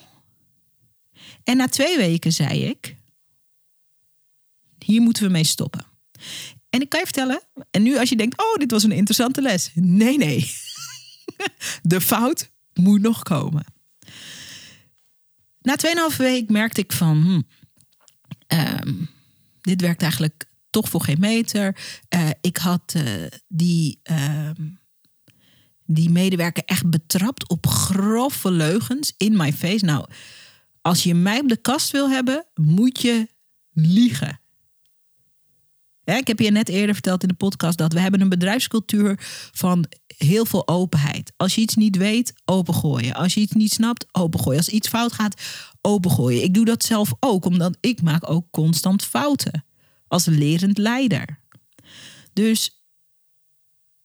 En na twee weken zei ik: hier moeten we mee stoppen. En ik kan je vertellen, en nu als je denkt: oh, dit was een interessante les. Nee, nee. De fout moet nog komen. Na 2,5 week merkte ik van: hm, um, dit werkt eigenlijk toch voor geen meter. Uh, ik had uh, die. Uh, die medewerker echt betrapt op grove leugens in my face. Nou, als je mij op de kast wil hebben, moet je liegen. ik heb je net eerder verteld in de podcast dat we hebben een bedrijfscultuur van heel veel openheid. Als je iets niet weet, opengooien. Als je iets niet snapt, opengooien. Als iets fout gaat, opengooien. Ik doe dat zelf ook, omdat ik maak ook constant fouten. Als lerend leider. Dus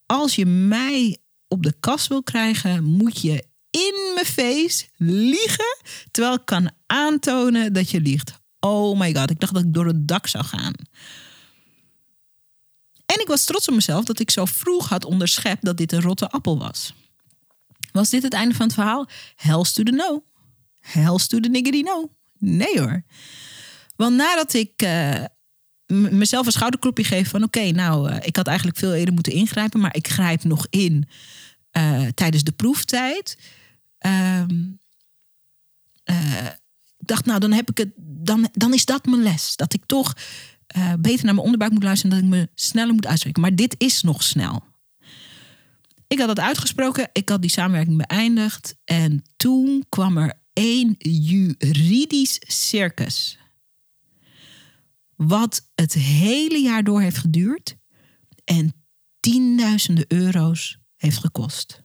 als je mij op de kast wil krijgen, moet je in mijn face liegen, terwijl ik kan aantonen dat je liegt. Oh my god, ik dacht dat ik door het dak zou gaan. En ik was trots op mezelf dat ik zo vroeg had onderschept dat dit een rotte appel was. Was dit het einde van het verhaal? Hells to the no. Hells to the no. Nee hoor. Want nadat ik uh, mezelf een schouderklopje geef van... oké, nou, uh, ik had eigenlijk veel eerder moeten ingrijpen... maar ik grijp nog in uh, tijdens de proeftijd. Um, ik dacht, nou, dan, heb ik het, dan, dan is dat mijn les. Dat ik toch beter naar mijn onderbuik moet luisteren... en dat ik me sneller moet uitspreken. Maar dit is nog snel. Ik had dat uitgesproken. Ik had die samenwerking beëindigd. En toen kwam er één juridisch circus. Wat het hele jaar door heeft geduurd en tienduizenden euro's heeft gekost.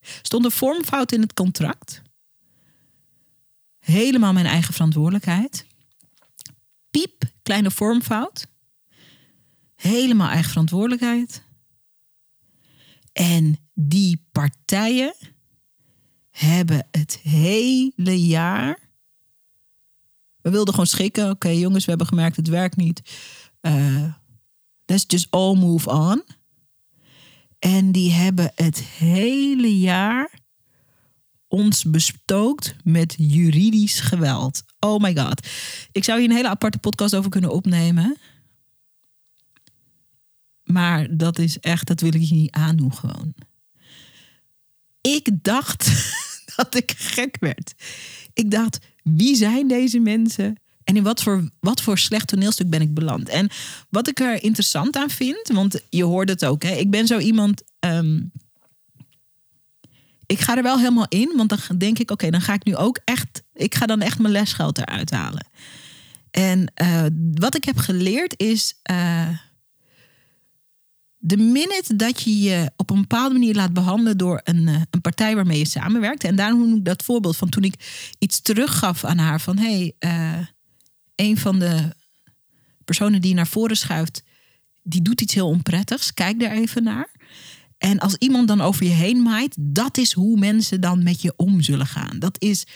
Stond een vormfout in het contract. Helemaal mijn eigen verantwoordelijkheid. Piep, kleine vormfout. Helemaal eigen verantwoordelijkheid. En die partijen hebben het hele jaar. We wilden gewoon schikken. Oké, jongens, we hebben gemerkt het werkt niet. Uh, let's just all move on. En die hebben het hele jaar ons bestookt met juridisch geweld. Oh my god. Ik zou hier een hele aparte podcast over kunnen opnemen. Maar dat is echt, dat wil ik je niet aandoen gewoon. Ik dacht dat ik gek werd. Ik dacht, wie zijn deze mensen? En in wat voor, wat voor slecht toneelstuk ben ik beland? En wat ik er interessant aan vind, want je hoort het ook, hè? ik ben zo iemand. Ehm, ik ga er wel helemaal in, want dan denk ik, oké, dan ga ik nu ook echt, ik ga dan echt mijn lesgeld eruit halen. En uh, wat ik heb geleerd is, uh, de minute dat je je op een bepaalde manier laat behandelen door een, eh, een partij waarmee je samenwerkt. En daarom noem ik dat voorbeeld van toen ik iets teruggaf aan haar van hé, hey, uh, een van de personen die naar voren schuift, die doet iets heel onprettigs. Kijk daar even naar. En als iemand dan over je heen maait, dat is hoe mensen dan met je om zullen gaan. Dat is.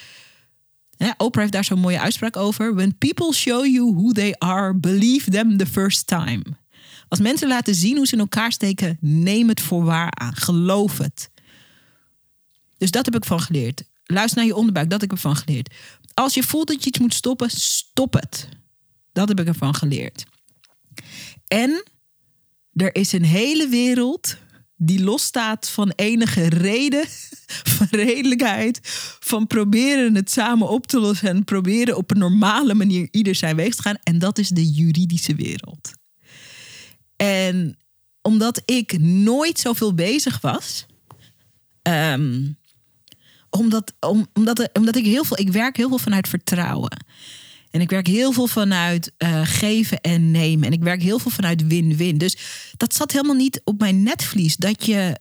Hè, Oprah heeft daar zo'n mooie uitspraak over. When people show you who they are, believe them the first time. Als mensen laten zien hoe ze in elkaar steken, neem het voor waar aan. Geloof het. Dus dat heb ik van geleerd. Luister naar je onderbuik, dat heb ik ervan geleerd. Als je voelt dat je iets moet stoppen, stop het. Dat heb ik ervan geleerd. En er is een hele wereld die losstaat van enige reden, van redelijkheid, van proberen het samen op te lossen en proberen op een normale manier ieder zijn weeg te gaan. En dat is de juridische wereld. En omdat ik nooit zoveel bezig was, ehm, omdat, om, omdat, omdat ik heel veel, ik werk heel veel vanuit vertrouwen. En ik werk heel veel vanuit uh, geven en nemen. En ik werk heel veel vanuit win-win. Dus dat zat helemaal niet op mijn netvlies. Dat je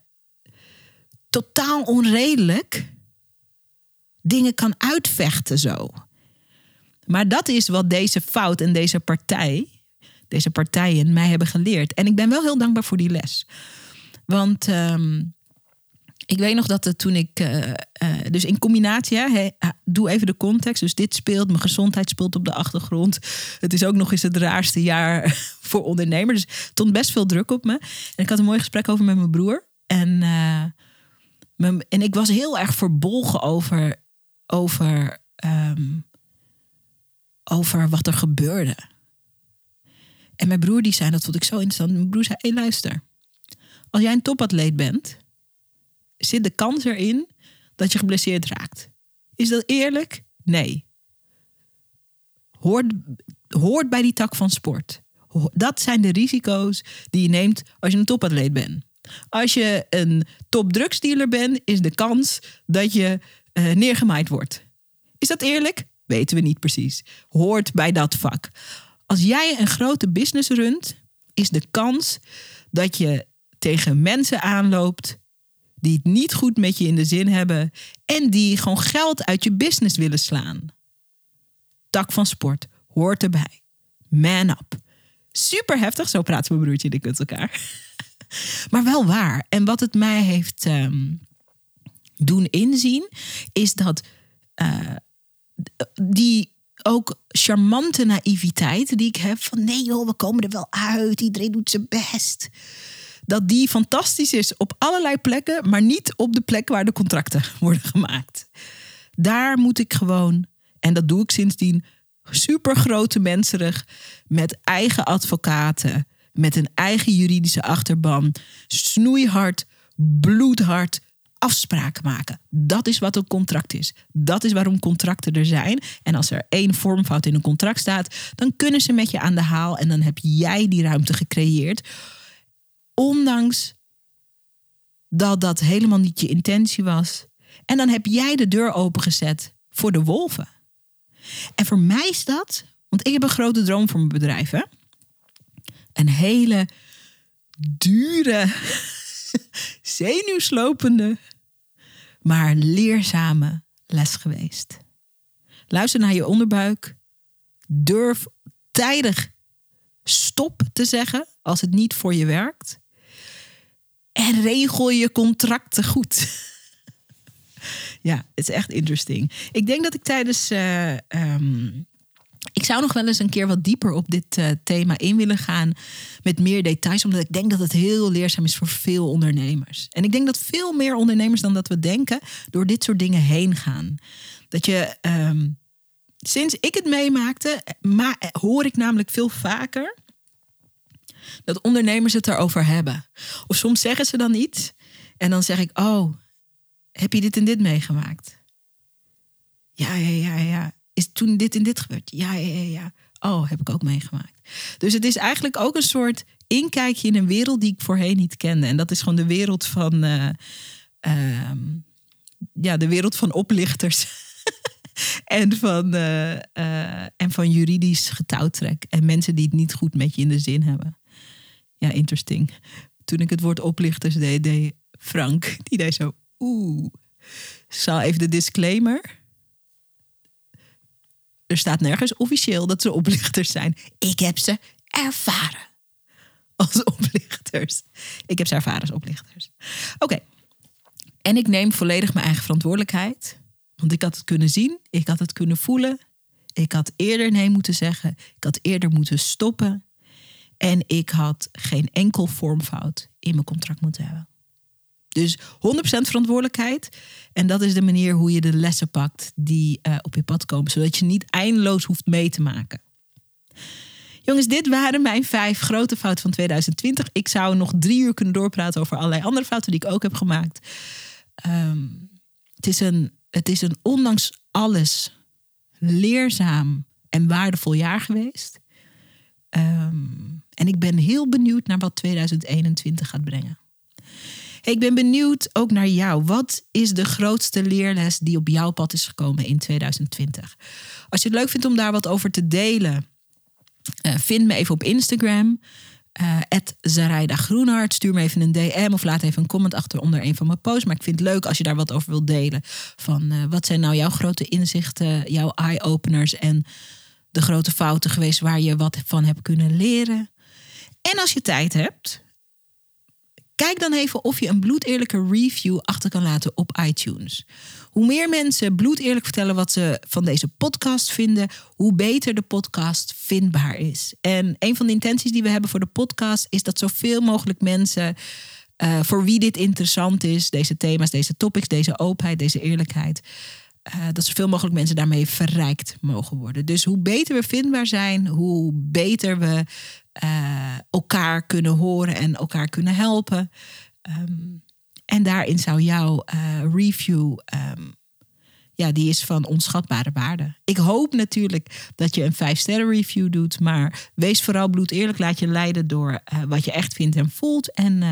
totaal onredelijk dingen kan uitvechten zo. Maar dat is wat deze fout en deze partij, deze partijen mij hebben geleerd. En ik ben wel heel dankbaar voor die les. Want um, ik weet nog dat het toen ik. Uh, uh, dus in combinatie, hè, doe even de context. Dus dit speelt, mijn gezondheid speelt op de achtergrond. Het is ook nog eens het raarste jaar voor ondernemers. Dus er stond best veel druk op me. En ik had een mooi gesprek over met mijn broer. En, mijn, en ik was heel erg verbolgen over. over um, over wat er gebeurde. En mijn broer die zei, dat vond ik zo interessant. Mijn broer zei, hé luister. Als jij een topatleet bent zit de kans erin dat je geblesseerd raakt. Is dat eerlijk? Nee. Hoort, hoort bij die tak van sport. Dat zijn de risico's die je neemt als je een topatleet bent. Als je een topdrugsdealer bent, is de kans dat je uh, neergemaaid wordt. Is dat eerlijk? Weten we niet precies. Hoort bij dat vak. Als jij een grote business runt, is de kans dat je tegen mensen aanloopt die het niet goed met je in de zin hebben en die gewoon geld uit je business willen slaan. Tak van sport hoort erbij. Man up. Super heftig, zo praat mijn broertje en ik met elkaar. maar wel waar. En wat het mij heeft um, doen inzien, is dat uh, die ook charmante naïviteit die ik heb van nee joh, we komen er wel uit, iedereen doet zijn best dat die fantastisch is op allerlei plekken, maar niet op de plek waar de contracten worden gemaakt. Daar moet ik gewoon, en dat doe ik sindsdien, super grote menserig, met eigen advocaten, met een eigen juridische achterban, snoeihard, bloedhard afspraken maken. Dat is wat een contract is. Dat is waarom contracten er zijn. En als er één vormfout in een contract staat, dan kunnen ze met je aan de haal en dan heb jij die ruimte gecreëerd Ondanks dat dat helemaal niet je intentie was. En dan heb jij de deur opengezet voor de wolven. En voor mij is dat, want ik heb een grote droom voor mijn bedrijf. Hè? Een hele dure, zenuwslopende, maar leerzame les geweest. Luister naar je onderbuik. Durf tijdig stop te zeggen als het niet voor je werkt. En regel je contracten goed. ja, het is echt interesting. Ik denk dat ik tijdens. Uh, um, ik zou nog wel eens een keer wat dieper op dit uh, thema in willen gaan. Met meer details. Omdat ik denk dat het heel leerzaam is voor veel ondernemers. En ik denk dat veel meer ondernemers dan dat we denken. door dit soort dingen heen gaan. Dat je. Um, sinds ik het meemaakte. Maar, hoor ik namelijk veel vaker dat ondernemers het erover hebben. Of soms zeggen ze dan iets en dan zeg ik: Oh, heb je dit en dit meegemaakt? Ja, ja, ja, ja. Is toen dit en dit gebeurd? Ja, ja, ja, ja. Oh, heb ik ook meegemaakt. Dus het is eigenlijk ook een soort inkijkje in een wereld die ik voorheen niet kende. En dat is gewoon de wereld van. Uh, uh, ja, de wereld van oplichters. en, van, uh, en van juridisch getouwtrek. En mensen die het niet goed met je in de zin hebben ja, interesting. Toen ik het woord oplichters deed, deed Frank, die deed zo, oeh. Zal even de disclaimer. Er staat nergens officieel dat ze oplichters zijn. Ik heb ze ervaren als oplichter. oplichters. Ik heb ze ervaren als oplichters. Oké. En ik neem volledig mijn eigen verantwoordelijkheid. Want ik had het kunnen zien, ik had het kunnen voelen. Ik had eerder nee moeten zeggen. Ik had eerder moeten stoppen. En ik had geen enkel vormfout in mijn contract moeten hebben. Dus 100% verantwoordelijkheid. En dat is de manier hoe je de lessen pakt die uh, op je pad komen. Zodat je niet eindeloos hoeft mee te maken. Jongens, dit waren mijn vijf grote fouten van 2020. Ik zou nog drie uur kunnen doorpraten over allerlei andere fouten die ik ook heb gemaakt. Um, het, is een, het is een ondanks alles leerzaam en waardevol jaar geweest. Um, en ik ben heel benieuwd naar wat 2021 gaat brengen. Ik ben benieuwd ook naar jou. Wat is de grootste leerles die op jouw pad is gekomen in 2020? Als je het leuk vindt om daar wat over te delen, uh, vind me even op Instagram. Uh, Groenhart. Stuur me even een DM of laat even een comment achter onder een van mijn posts. Maar ik vind het leuk als je daar wat over wilt delen. Van uh, wat zijn nou jouw grote inzichten, jouw eye-openers en de grote fouten geweest waar je wat van hebt kunnen leren. En als je tijd hebt, kijk dan even of je een bloedeerlijke review achter kan laten op iTunes. Hoe meer mensen bloedeerlijk vertellen wat ze van deze podcast vinden, hoe beter de podcast vindbaar is. En een van de intenties die we hebben voor de podcast is dat zoveel mogelijk mensen. Uh, voor wie dit interessant is, deze thema's, deze topics, deze openheid, deze eerlijkheid, uh, dat zoveel mogelijk mensen daarmee verrijkt mogen worden. Dus hoe beter we vindbaar zijn, hoe beter we uh, elkaar kunnen horen en elkaar kunnen helpen. Um, en daarin zou jouw uh, review, um, ja, die is van onschatbare waarde. Ik hoop natuurlijk dat je een 5 sterren review doet, maar wees vooral bloedeerlijk. Laat je leiden door wat je echt vindt en voelt. En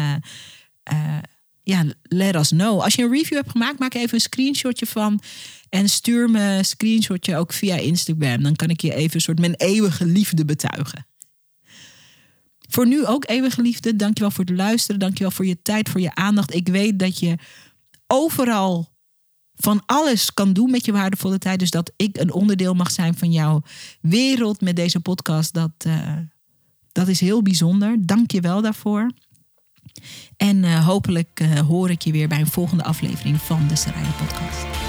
ja, let us know. Als je een review hebt gemaakt, maak even een screenshotje van. En stuur me een screenshotje ook via Instagram. Dan kan ik je even een soort mijn eeuwige liefde betuigen. Voor nu ook eeuwige liefde. Dankjewel voor het luisteren. Dankjewel voor je tijd, voor je aandacht. Ik weet dat je overal van alles kan doen met je waardevolle tijd. Dus dat ik een onderdeel mag zijn van jouw wereld met deze podcast. Dat, uh, dat is heel bijzonder. Dank je wel daarvoor. En uh, hopelijk uh, hoor ik je weer bij een volgende aflevering van de Saraya Podcast.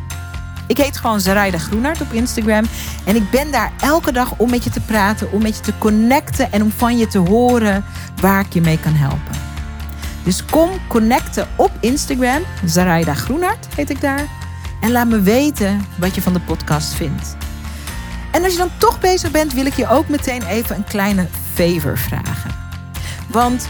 Ik heet gewoon Zaraida Groenart op Instagram. En ik ben daar elke dag om met je te praten, om met je te connecten en om van je te horen waar ik je mee kan helpen. Dus kom connecten op Instagram. Zaraida Groenart heet ik daar. En laat me weten wat je van de podcast vindt. En als je dan toch bezig bent, wil ik je ook meteen even een kleine favor vragen. Want